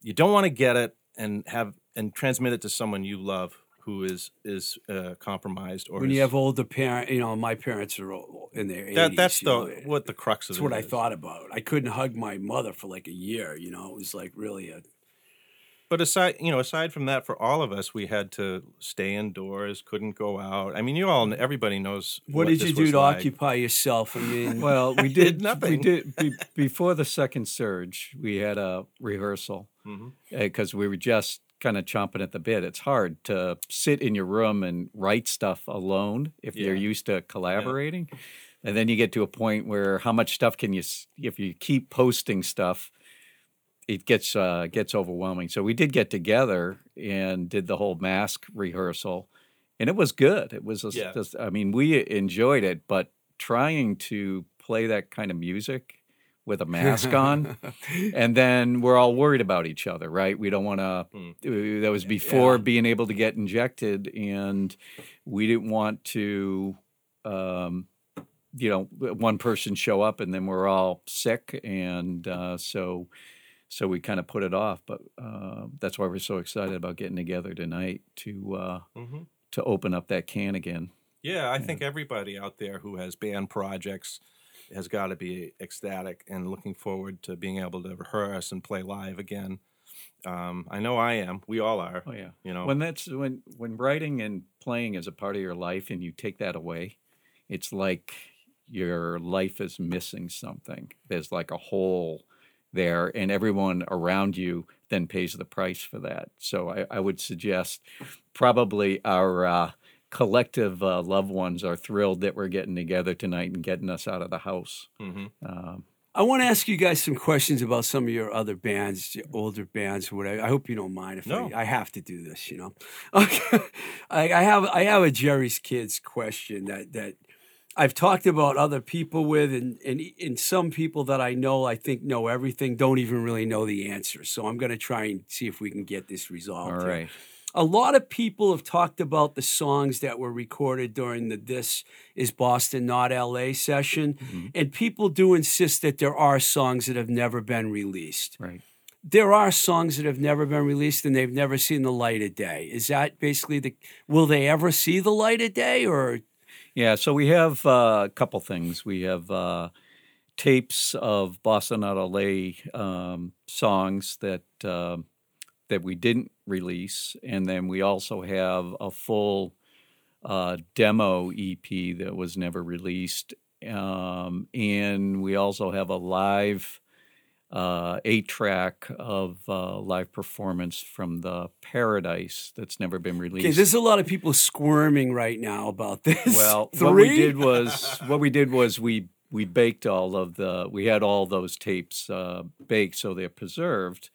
you don't want to get it and have and transmit it to someone you love who is is uh, compromised or when is, you have older parent, you know, my parents are all in their 80s. that's the know, what the crux of That's it what I thought about. I couldn't hug my mother for like a year. You know, it was like really a But aside, you know, aside from that, for all of us, we had to stay indoors, couldn't go out. I mean, you all, everybody knows. What, did this you do to like. occupy yourself? I mean, [laughs] Well, we did did We did be, [laughs] before the second surge. We had a rehearsal because we were just kind of chomping at the bit. It's hard to sit in your room and write stuff alone if you're used to collaborating, and then you get to a point where how much stuff can you? If you keep posting stuff, it gets uh, gets overwhelming. So we did get together and did the whole mask rehearsal, and it was good. It was, a, Yeah. just, I mean, we enjoyed it, but trying to play that kind of music with a [laughs] mask on, and then we're all worried about each other, right? We don't want to. Hmm. That was before Yeah. being able to get injected, and we didn't want to. Um, you know, one person show up and then we're all sick, and uh, so so we kind of put it off. But uh, that's why we're so excited about getting together tonight to uh, Mhm. to open up that can again. Yeah, I think everybody out there who has band projects has got to be ecstatic and looking forward to being able to rehearse and play live again. Um, I know I am. We all are. Oh yeah. You know, When that's when when writing and playing is a part of your life and you take that away, it's like your life is missing something. There's like a hole there and everyone around you then pays the price for that. So I, I would suggest probably our uh, collective uh, loved ones are thrilled that we're getting together tonight and getting us out of the house. Mhm. Um, I want to ask you guys some questions about some of your other bands, your older bands, or whatever. I hope you don't mind if No. I, I have to do this. You know, [laughs] okay. I, I have I have a Jerry's Kids question that that I've talked about other people with, and, and and some people that I know, I think know everything, don't even really know the answer. So I'm going to try and see if we can get this resolved. All here. A lot of people have talked about the songs that were recorded during the "This Is Boston, Not L.A." session, Mm-hmm. and people do insist that there are songs that have never been released. Right. There are songs that have never been released and they've never seen the light of day. Is that basically the? Will they ever see the light of day, or Yeah, so we have uh, a couple things. We have uh, tapes of Boston Not LA um, songs that uh, that we didn't release, and then we also have a full uh, demo EP that was never released, um, and we also have a live uh, eight track of uh, live performance from the Paradise that's never been released. okay? There's a lot of people squirming right now about [laughs] this. Well, three. what we did was what we did was we we baked all of the we had all those tapes uh, baked so they're preserved.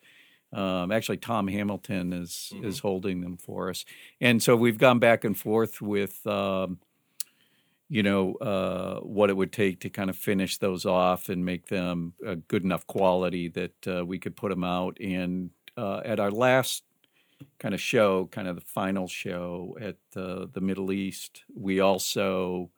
Um, actually, Tom Hamilton is is holding them for us, and so we've gone back and forth with. Um, you know uh, what it would take to kind of finish those off and make them a good enough quality that uh, we could put them out. And uh, at our last kind of show, kind of the final show at uh, the Middle East, we also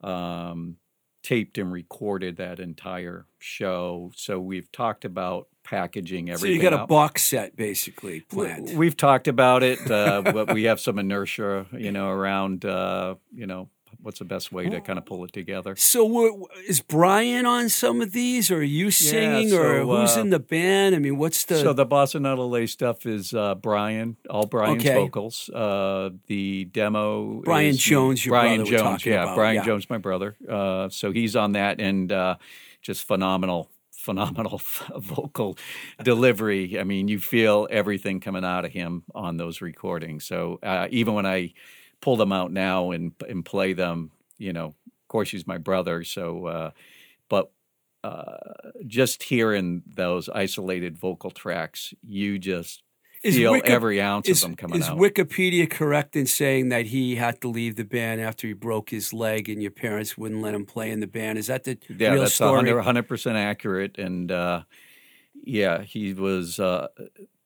um, taped and recorded that entire show. So we've talked about packaging everything. So you got a out. box set basically planned. We've talked about it, uh, but we have some inertia, you know, around, uh, you know, what's the best way to kind of pull it together. So is Brian on some of these, or are you singing, or so, who's uh, in the band? I mean, what's the? so the Boston Not LA stuff is uh, Brian, all Brian's Okay. vocals. Uh, the demo, Brian Jones, your Brian Jones, yeah, about, Brian yeah. Jones, my brother. Uh, so he's on that, and uh, just phenomenal, phenomenal [laughs] vocal delivery. I mean, you feel everything coming out of him on those recordings. So uh, even when I pull them out now and and play them, you know, of course he's my brother. So, uh, but uh, just hearing those isolated vocal tracks, you just Is feel Wiki- every ounce is, of them coming is out. Is Wikipedia correct in saying that he had to leave the band after he broke his leg, and your parents wouldn't let him play in the band? Is that the yeah, real that's story? 100 percent accurate. And uh, yeah, he was uh,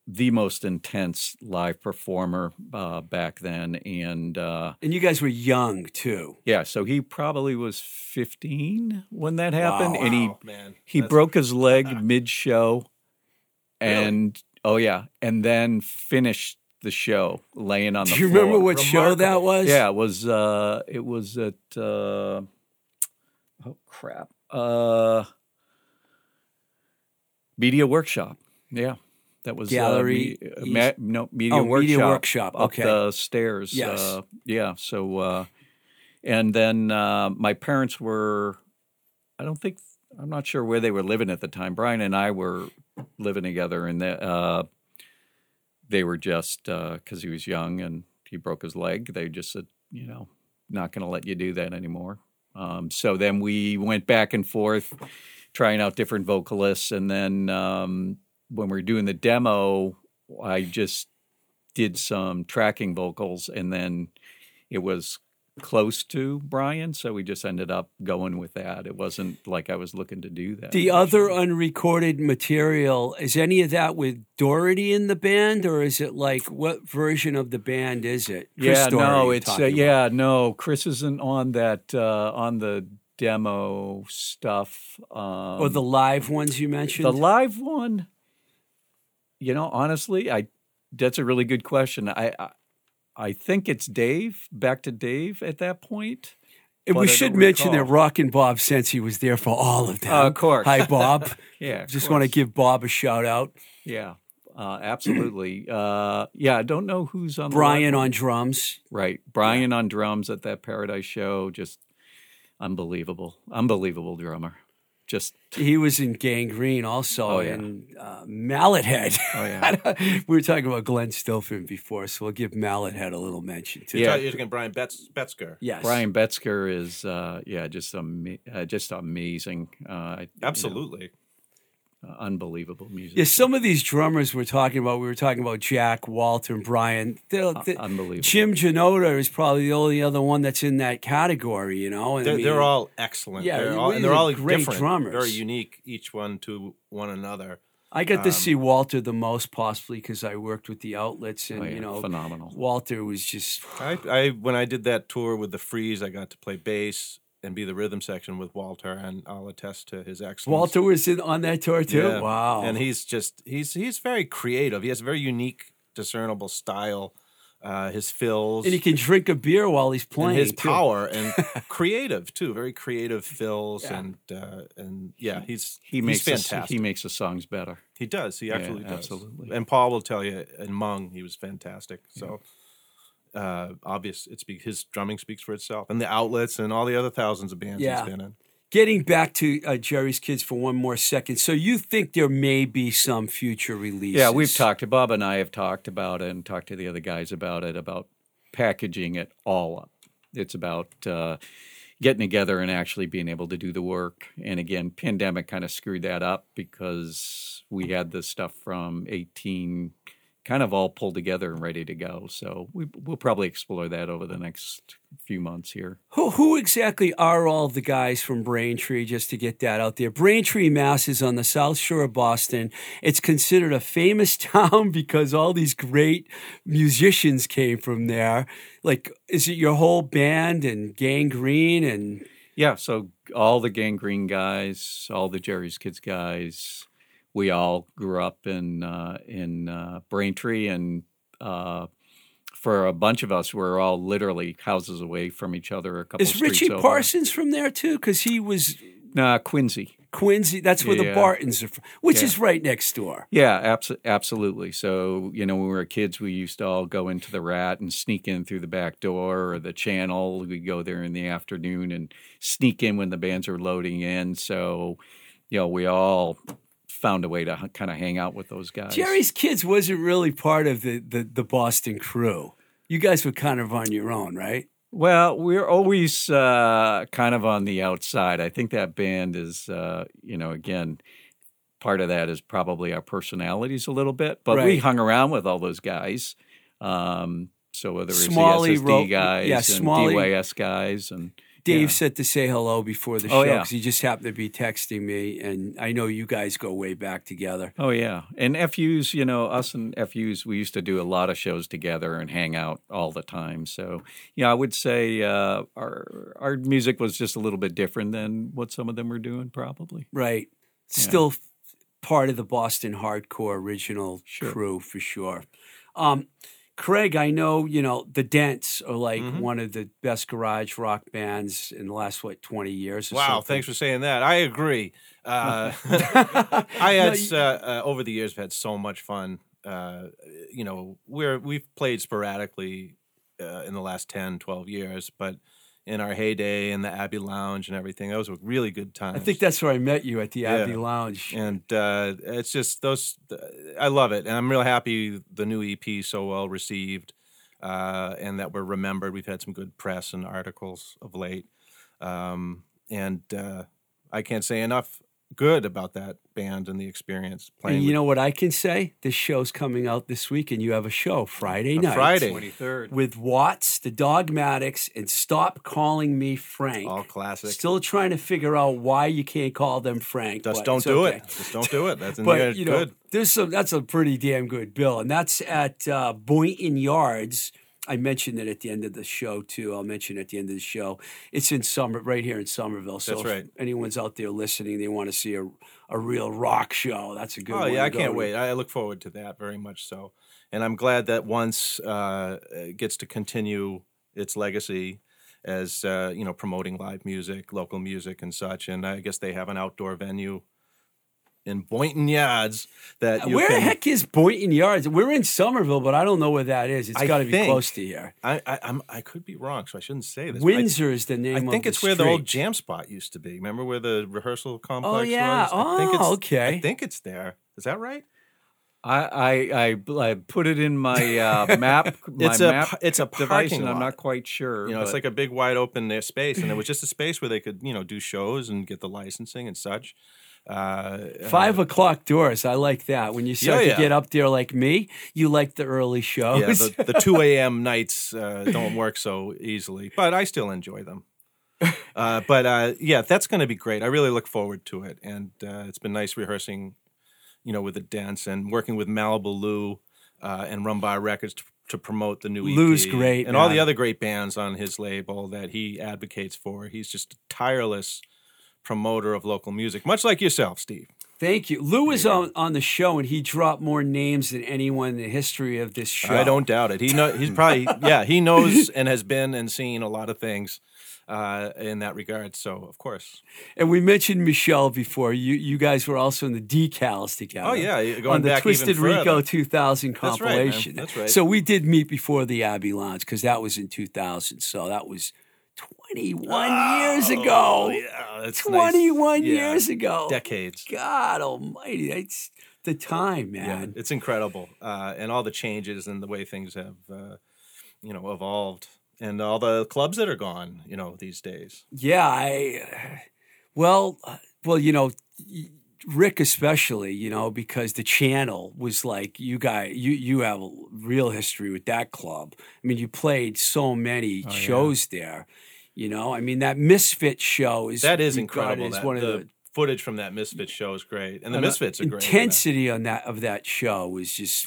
the most intense live performer uh, back then. And uh, and you guys were young too. yeah, so he probably was 15 when that happened, Wow. and he Wow, man. he That's- broke his leg [laughs] mid show, and oh yeah, and then finished the show laying on the floor. Do you floor. remember what show that was? Yeah, it was. Uh, it was at. Uh, oh crap! Uh, Media Workshop. Yeah, that was Gallery Uh, me- uh, ma- no, Media Oh, Workshop. Media Workshop, Up okay. the stairs. Yes. Uh, yeah. So, uh, and then uh, my parents were. I don't think. I'm not sure where they were living at the time. Brian and I were living together, and the, uh, they were just because he was young and he broke his leg. They just said, you know, not going to let you do that anymore. Um, so then we went back and forth, trying out different vocalists, and then um, when we were doing the demo, I just did some tracking vocals, and then it was close to Brian, so we just ended up going with that. It wasn't like I was looking to do that. The other unrecorded material is any of that with Doherty in the band, or is it like what version of the band is it? Chris yeah, no, it's uh, yeah, no. Chris isn't on that uh, on the demo stuff. Um, or the live ones you mentioned. the live one. You know, honestly, I that's a really good question. I I, I think it's Dave. Back to Dave at that point. and we should mention that recall. Rockin' Bob since he was there for all of that. Uh, of course. Hi, Bob. [laughs] Yeah, Just want to give Bob a shout out. Yeah, uh, absolutely. uh, yeah, I don't know who's on the Brian on drums. right. Brian on drums at that Paradise show. Just unbelievable, unbelievable drummer. Just He was in Gang Green also, Oh, yeah. and uh, Mallet Head. Oh, yeah. [laughs] we were talking about Glenn Stilphen before, so we'll give Mallet Head a little mention too. Yeah. You're talking Brian Betz, Betzger. Yes. Brian Betzger is uh, yeah, just ama- uh, just amazing. Uh, I- you know, Absolutely. Uh, unbelievable music. Yeah, some of these drummers we're talking about, we were talking about Jack, Walter, and Brian. They're, they- unbelievable. Jim Janota is probably the only other one that's in that category, you know? And They're, mean, they're all excellent. Yeah, they're all, and they're all great different, drummers. very unique, each one to one another. I um, got to see Walter the most, possibly because I worked with the outlets, and Oh, yeah, you know, phenomenal. Walter was just I, I when I did that tour with the Freeze, I got to play bass and be the rhythm section with Walter, and I'll attest to his excellence. Walter was in on that tour too. Yeah. Wow, and he's just he's he's very creative. He has a very unique, discernible style. Uh, his fills and he can drink a beer while he's and playing. his too. power and [laughs] creative too. Very creative fills Yeah. and uh, and yeah, he's he he's makes us- fantastic. he makes the songs better. He does. He actually does. absolutely. And Paul will tell you, and Mung, he was fantastic. So, uh, obvious, it's be, his drumming speaks for itself, and the outlets and all the other thousands of bands Yeah. he's been in. Getting back to uh, Jerry's Kids for one more second. So you think there may be some future releases? Yeah, we've talked. Bob and I have talked about it, and talked to the other guys about it about packaging it all up. It's about uh, getting together and actually being able to do the work. And again, pandemic kind of screwed that up because we had the stuff from eighteen kind of all pulled together and ready to go. So we, we'll probably explore that over the next few months here. Who, who exactly are all the guys from Braintree, just to get that out there? Braintree, Mass. is on the south shore of Boston. It's considered a famous [laughs] town because all these great musicians came from there. Like, is it your whole band and Gang Green and Yeah, so all the Gang Green guys, all the Jerry's Kids guys, we all grew up in uh, in uh, Braintree, and uh, for a bunch of us, we're all literally houses away from each other. A couple is Richie over. Parsons from there too? Because he was Nah, Quincy. Quincy. That's where the Bartons are from, which Yeah. is right next door. Yeah, abso- absolutely. So, you know, when we were kids, we used to all go into the rat and sneak in through the back door or the channel. We'd go there in the afternoon and sneak in when the bands are loading in. So, you know, we all found a way to kind of hang out with those guys. Jerry's Kids wasn't really part of the, the, the Boston crew. You guys were kind of on your own, right? Well, we're always uh, kind of on the outside. I think that band is, uh, you know, again, part of that is probably our personalities a little bit, but we hung around with all those guys. Um, so whether it's Smalley the SSD wrote- guys yeah, and Smalley- DYS guys and Dave yeah. said to say hello before the Oh, show yeah. because he just happened to be texting me, and I know you guys go way back together. Oh yeah, and FUs, you know, us and FUs, we used to do a lot of shows together and hang out all the time. So, yeah, I would say uh, our our music was just a little bit different than what some of them were doing, probably. Right. Still f- part of the Boston hardcore original Sure. crew for sure. Um, Craig, I know, you know, the Dents are like Mm-hmm. one of the best garage rock bands in the last, what, 20 years or Wow, something. thanks for saying that. I agree. Uh, [laughs] I had uh, uh, over the years have had so much fun. Uh, you know, we're we've played sporadically uh, in the last 10, 12 years, but in our heyday in the Abbey Lounge and everything, those were really good times. I think that's where I met you at the Yeah. Abbey Lounge. and uh, it's just those. I love it, and I'm real happy the new EP so well received, uh, and that we're remembered. We've had some good press and articles of late, um, and uh, I can't say enough good about that band and the experience playing. And you know what I can say? This show's coming out this week, and you have a show Friday A night. Friday. twenty third, With Watts, the Dogmatics, and Stop Calling Me Frank. all classic. Still trying to figure out why you can't call them Frank. Just but don't do okay. it. Just don't do it. That's [laughs] But yeah, you know, good. there's some. That's a pretty damn good bill, and that's at uh, Boynton Yards. I mentioned it at the end of the show too. I'll mention it at the end of the show. It's in Summer, right here in Somerville. So That's if right. anyone's out there listening, they want to see a a real rock show. That's a good. Oh yeah, I can't to. wait. I look forward to that very much so, and I'm glad that once uh, gets to continue its legacy as uh, you know promoting live music, local music, and such. And I guess they have an outdoor venue in Boynton Yards that you Where can. the heck is Boynton Yards? We're in Somerville, but I don't know where that is. It's got to be close to here. I, I I'm I could be wrong, so I shouldn't say this. but Windsor is the name. I, I think of it's the where the old jam spot used to be. Remember where the rehearsal complex Oh yeah. was? I think Oh, it's, okay. I think it's there. Is that right? I, I, I, I put it in my uh, [laughs] map. My It's a map it's a device, parking and I'm not quite sure. You know, it's like a big wide open uh, space, and it was just a [laughs] space where they could, you know, do shows and get the licensing and such. Uh, Five o'clock doors. I like that. When you start Yeah, yeah. to get up there like me, you like the early shows. yeah, the, the 2 [laughs] a.m. nights uh, don't work so easily, but I still enjoy them. Uh, but uh, yeah, that's going to be great. I really look forward to it, and uh, it's been nice rehearsing, you know, with the Dents and working with Malibu Lou uh, and Rum Bar Records to, to promote the new EP. Lou's great, and all the other great bands on his label that he advocates for. He's just tireless promoter of local music, much like yourself, Steve. Thank you. Lou was on, on the show and he dropped more names than anyone in the history of this show. I don't doubt it. He know he's probably [laughs] yeah he knows and has been and seen a lot of things uh, in that regard. So of course, And we mentioned Michelle before. You you guys were also in the decals together. Oh, yeah, going on the back even Twisted Rico further. 2000 That's right, compilation. That's right. So we did meet before the Abbey Lounge because that was in 2000. So that was 21 years ago. Oh, yeah, that's nice. 21 Yeah, years ago. decades. God Almighty, it's the time, Yeah, man. it's incredible, uh, and all the changes and the way things have uh, you know evolved, and all the clubs that are gone, you know, these days. Yeah, I well, well, you know, y- Rick especially, you know, because the channel was like you guys, you you have a real history with that club. I mean, you played so many oh, shows there. You know, I mean, that Misfit show is That is incredible. as That, one of the, the footage from that Misfit show is great, and the and, Misfits are great. Intensity on that of that show was just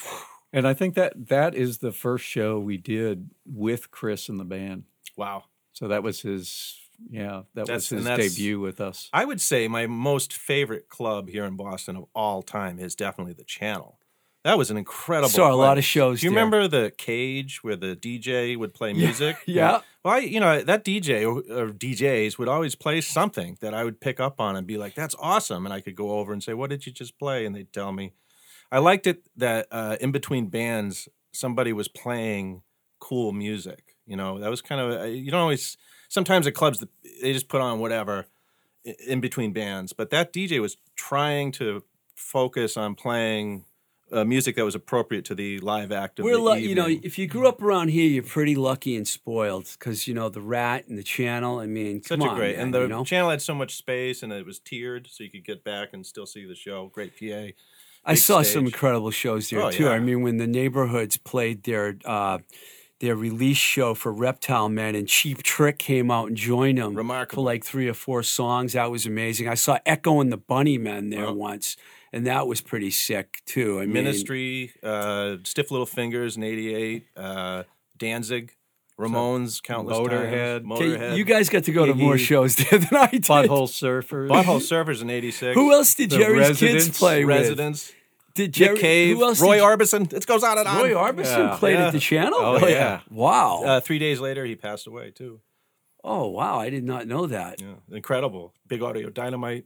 And I think that that is the first show we did with Chris and the band. Wow. So that was his, yeah, that That's- was his debut with us. I would say my most favorite club here in Boston of all time is definitely the Channel. That was an incredible. Saw a lot of shows Do you there. remember the cage where the DJ would play music? [laughs] yeah. Well, I, you know that DJ or, or DJs would always play something that I would pick up on and be like, "That's awesome," and I could go over and say, "What did you just play?" And they'd tell me. I liked it that uh, in between bands, somebody was playing cool music. You know, that was kind of uh, you don't always. Sometimes at clubs, they just put on whatever in between bands, but that DJ was trying to focus on playing uh, music that was appropriate to the live act of We're the lu- you know, if you grew up around here, you're pretty lucky and spoiled because you know the Rat and the Channel. I mean, Such come a on, great, man, and the you know? channel had so much space, and it was tiered, so you could get back and still see the show. Great PA. I saw some incredible shows there Oh, too. I mean, when the neighborhoods played their uh, their release show for Reptile Men, and Cheap Trick came out and joined them Remarkable. for like three or four songs. That was amazing. I saw Echo and the Bunnymen there Wow. once, and that was pretty sick too. I mean, Ministry, uh, Stiff Little Fingers in '88, uh, Danzig, Ramones, countless Motorhead. times, okay, Motorhead. you guys got to go to more Iggy. shows there than I did. Butthole Surfers. Butthole Surfers in '86. Who else did The Jerry's kids Residents. play with? Residents. Did Jerry, Nick Cave, who else Roy did, Orbison. It goes on and on. Roy Orbison Yeah. played Yeah. at the channel. Oh, yeah. Wow. Uh, three days later, he passed away too. oh wow. I did not know that. Yeah, incredible. Big Audio Dynamite.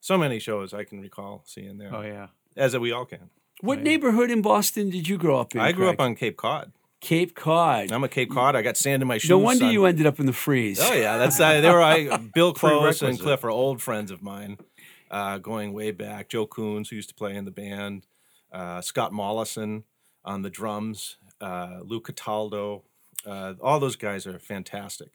So many shows I can recall seeing there, Oh yeah. as we all can. What neighborhood in Boston did you grow up in? I grew Craig? up on Cape Cod. Cape Cod. I'm a Cape Cod. I got sand in my shoes. No wonder son. you ended up in the freeze. Oh yeah, that's uh, they were I [laughs] Bill Close and Prerequisite. Cliff are old friends of mine, uh, going way back. Joe Coons, who used to play in the band, uh, Scott Mollison on the drums, uh, Lou Cataldo. Uh, all those guys are fantastic.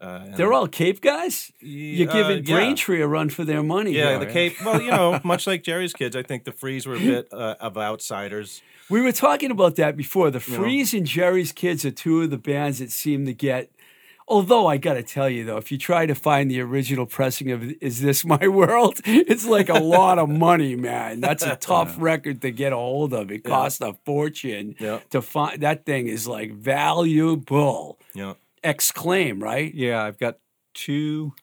Uh, They're all Cape guys. You're uh, giving yeah. Braintree a run for their money. Yeah, the Cape. Well, you know, [laughs] much like Jerry's kids, I think the Freeze were a bit uh, of outsiders. We were talking about that before. The know. Freeze and Jerry's Kids are two of the bands that seem to get. Although I got to tell you though, if you try to find the original pressing of "Is This My [laughs] World," it's like a lot of money, man. That's a [laughs] tough record to get a hold of. It costs a fortune Yeah. to find. That thing is like valuable. Know, X-Claim, right? Yeah, I've got two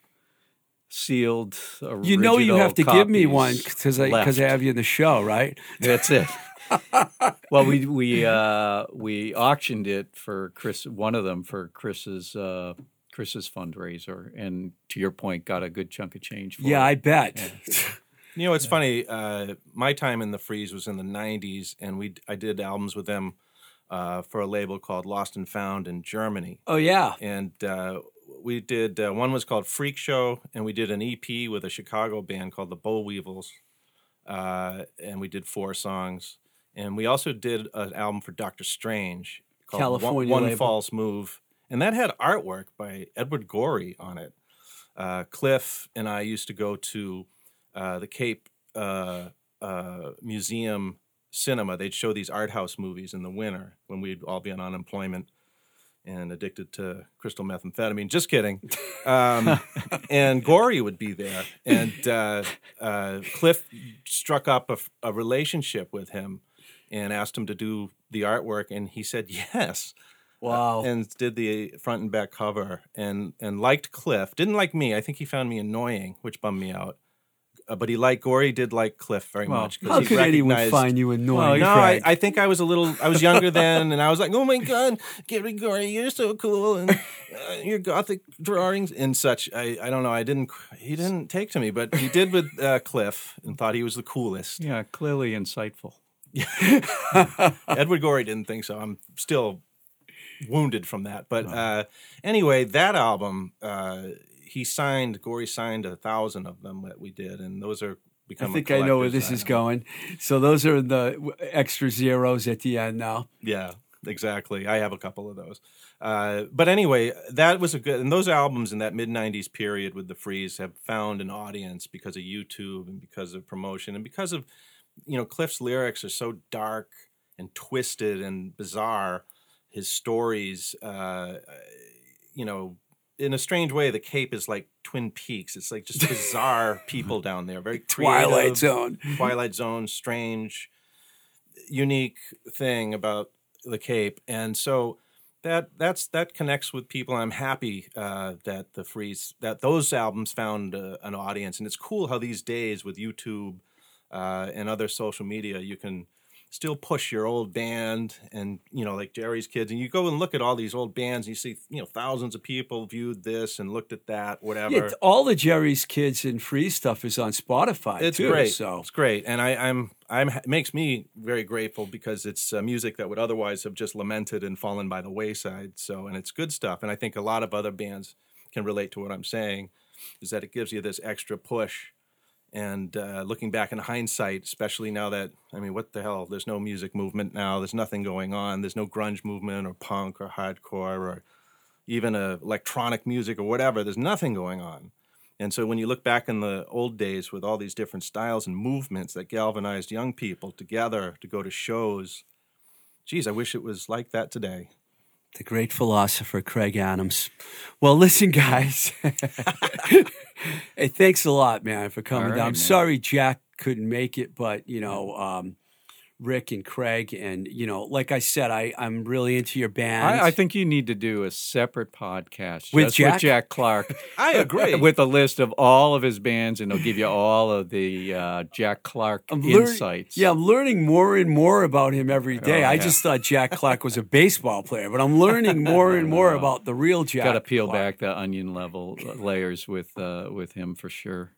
sealed. You know you have to give me one because I because I have you in the show, right? That's it. [laughs] well, we we uh, we auctioned it for Chris. One of them for Chris's uh, Chris's fundraiser, and to your point, got a good chunk of change. For Yeah, it. I bet. [laughs] You know, it's funny. Uh, my time in the Freeze was in the '90s, and we I did albums with them uh, for a label called Lost and Found in Germany, Oh yeah, and uh, we did uh, one was called Freak Show, and we did an EP with a Chicago band called the Boll Weevils, uh, and we did four songs, and we also did an album for Doctor Strange called One- California One, label. False Move, and that had artwork by Edward Gorey on it. Uh, Cliff and I used to go to uh, the Cape uh, uh, Museum cinema. They'd show these art house movies in the winter when we'd all be on unemployment and addicted to crystal methamphetamine. Just kidding. Um, [laughs] and Gorey would be there, and uh, uh, Cliff struck up a, a relationship with him and asked him to do the artwork, and he said [laughs] yes Wow. and did the front and back cover and and liked Cliff. Didn't like me. I think he found me annoying, which bummed me out. Uh, but he liked Gorey. Did like Cliff very Well, much. How he could anyone find you annoying? no, I, I think I was a little. I was younger then, and I was like, "Oh my god, Gary Gorey, you're so cool, and uh, your gothic drawings and such." I, I don't know. I didn't. He didn't take to me, but he did with uh, Cliff, and thought he was the coolest. Yeah, clearly insightful. [laughs] Edward Gorey didn't think so. I'm still wounded from that. But uh, anyway, that album, uh, he signed, Gorey signed a thousand of them that we did, and those are I think I know where this is going. So those are the extra zeros at the end now. Yeah, exactly. I have a couple of those. Uh, but anyway, that was a good, and those albums in that mid 90s period with the Freeze have found an audience because of YouTube and because of promotion and because of, you know, Cliff's lyrics are so dark and twisted and bizarre. His stories, uh, you know, in a strange way, the Cape is like Twin Peaks. It's like just [laughs] bizarre people down there, very [laughs] Twilight. Zone. [laughs] Twilight Zone, strange, unique thing about the Cape, and so that that's that connects with people. I'm happy uh, that the freeze that those albums found uh, an audience, and it's cool how these days with YouTube uh, and other social media, you can still push your old band and you know like Jerry's kids and you go and look at all these old bands and you see you know thousands of people viewed this and looked at that whatever Yeah, all the Jerry's Kids and Free stuff is on Spotify. it's too, great. So It's great, and I, I'm I'm it makes me very grateful because it's uh, music that would otherwise have just lamented and fallen by the wayside. So, and it's good stuff, and I think a lot of other bands can relate to what I'm saying, is that it gives you this extra push. And uh, looking back in hindsight, especially now that I mean, what the hell? There's no music movement now. There's nothing going on. There's no grunge movement or punk or hardcore or even electronic music or whatever. There's nothing going on. And so when you look back in the old days with all these different styles and movements that galvanized young people together to go to shows, geez, I wish it was like that today. The great philosopher Craig Adams. Well, listen, [laughs] guys. hey, thanks a lot, man, for coming All down. I'm man. sorry Jack couldn't make it, but you know, um, Rick and Craig, and you know, like I said, I I'm really into your band. I, I think you need to do a separate podcast With Jack? with Jack Clark. [laughs] I agree. with a list of all of his bands, and they'll give you all of the uh, Jack Clark I'm insights. Yeah, I'm learning more and more about him every day. Oh, I just thought Jack Clark was a baseball player, but I'm learning [laughs] more and more about the real Jack. got to peel Clark. back the onion level uh, layers with uh, with him for sure.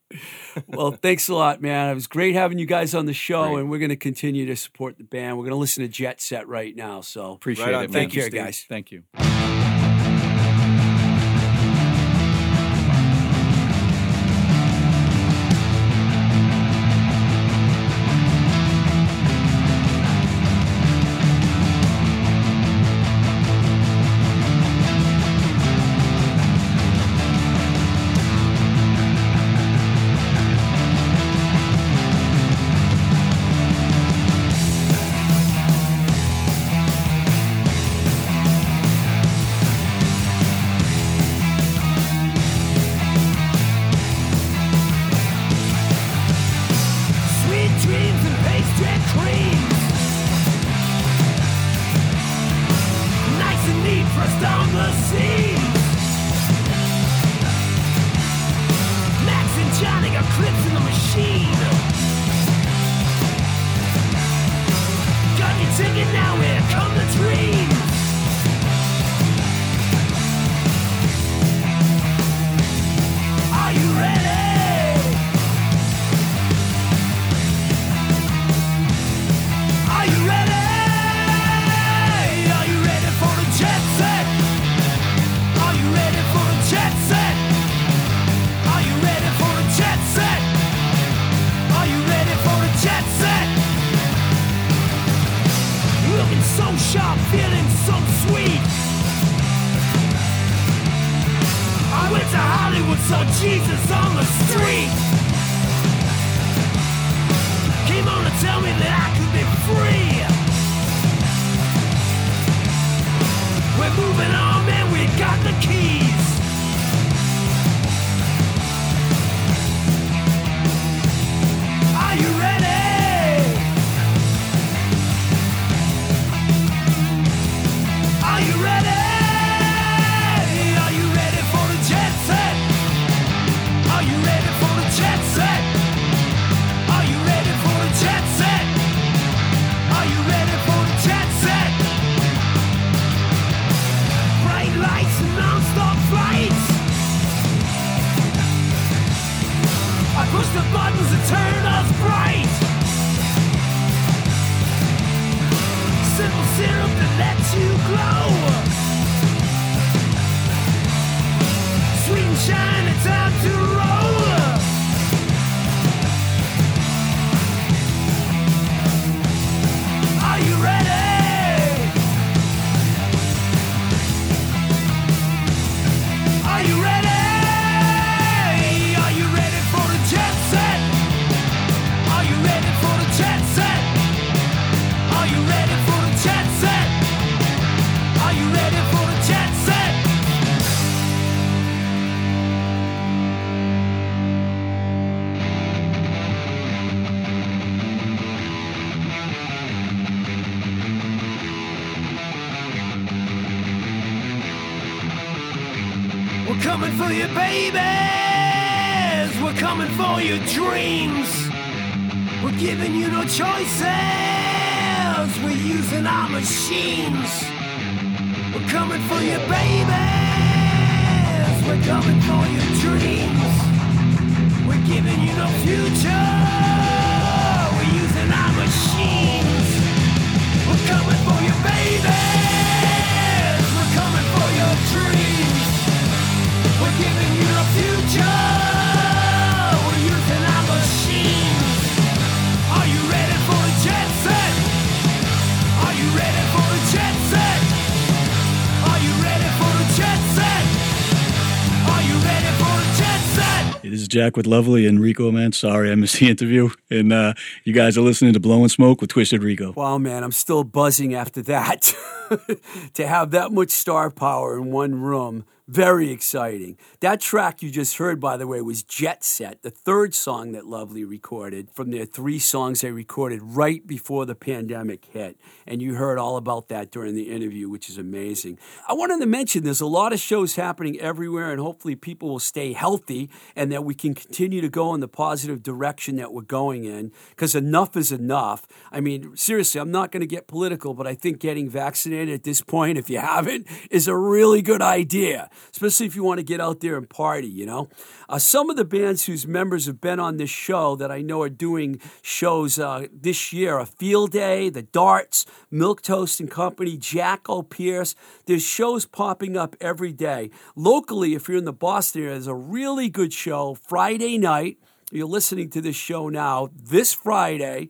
Well, thanks a lot, man. It was great having you guys on the show, Great. and we're going to continue to support the band. We're going to listen to Jet Set right now. So Appreciate Right on. it. man. Thank you, care, Steve. guys. Thank you. on the street came on to tell me that I could be free. We're moving on, man, we got the key. The buttons that turn us bright. Simple that lets you glow. Sweet and time to roll. Babies. We're coming for your dreams. We're giving you no choices. We're using our machines. We're coming for you, babies. We're coming for your dreams. We're giving you no future. We're using our machines. We're coming for you, babies. Jack with Lovely and Rico, man. Sorry I missed the [laughs] interview. And uh, you guys are listening to Blowing Smoke with Twisted Rico. Wow, man, I'm still buzzing after that. [laughs] to have that much star power in one room, very exciting. That track you just heard, by the way, was Jet Set, the third song that Lovely recorded from their three songs they recorded right before the pandemic hit. And you heard all about that during the interview, which is amazing. I wanted to mention there's a lot of shows happening everywhere, and hopefully people will stay healthy and that we can continue to go in the positive direction that we're going in because enough is enough. I mean, seriously, I'm not going to get political, but I think getting vaccinated at this point, if you haven't, is a really good idea, especially if you want to get out there and party, you know? Uh, some of the bands whose members have been on this show that I know are doing shows uh, this year are Field Day, The Darts, Milk Toast and Company, Jack O'Pierce. There's shows popping up every day. Locally, if you're in the Boston area, there's a really good show Friday night. You're listening to this show now, this Friday.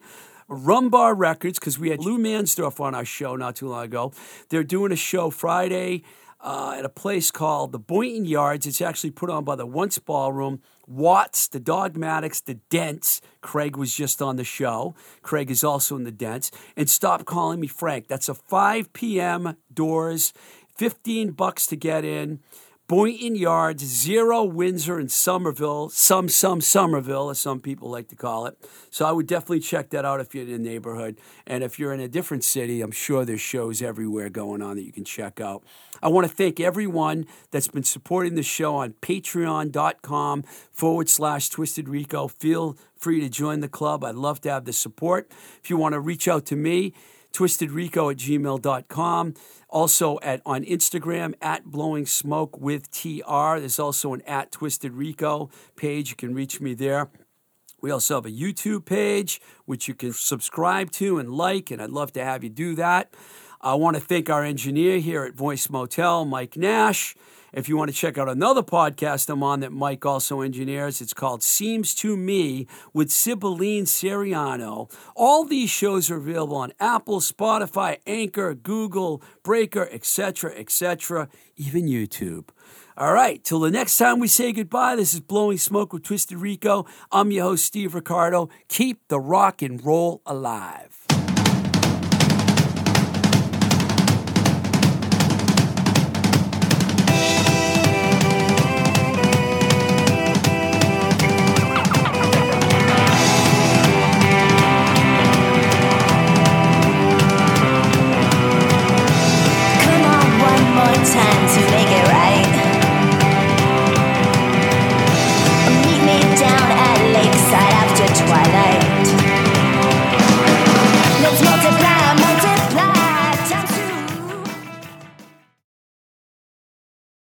Rum Bar Records, because we had Lou Mansdorf on our show not too long ago. They're doing a show Friday uh, at a place called the Boynton Yards. It's actually put on by the Once Ballroom. Watts, the Dogmatics, the Dents. Craig was just on the show. Craig is also in the Dents. And Stop Calling Me Frank. That's a 5 p.m. doors, 15 bucks to get in. Boynton Yards, Zero, Windsor, and Somerville. Some, some, Somerville, as some people like to call it. So I would definitely check that out if you're in the neighborhood. And if you're in a different city, I'm sure there's shows everywhere going on that you can check out. I want to thank everyone that's been supporting the show on patreon.com forward slash twisted rico. Feel free to join the club. I'd love to have the support. If you want to reach out to me, twistedrico at gmail.com. Also at on Instagram at blowing smoke with TR. There's also an at twisted rico page. You can reach me there. We also have a YouTube page, which you can subscribe to and like, and I'd love to have you do that. I want to thank our engineer here at Voice Motel, Mike Nash. If you want to check out another podcast I'm on that Mike also engineers, it's called Seems to Me with Sibylline Seriano. All these shows are available on Apple, Spotify, Anchor, Google, Breaker, etc., etc., even YouTube. All right, till the next time we say goodbye, this is Blowing Smoke with Twisted Rico. I'm your host, Steve Ricardo. Keep the rock and roll alive.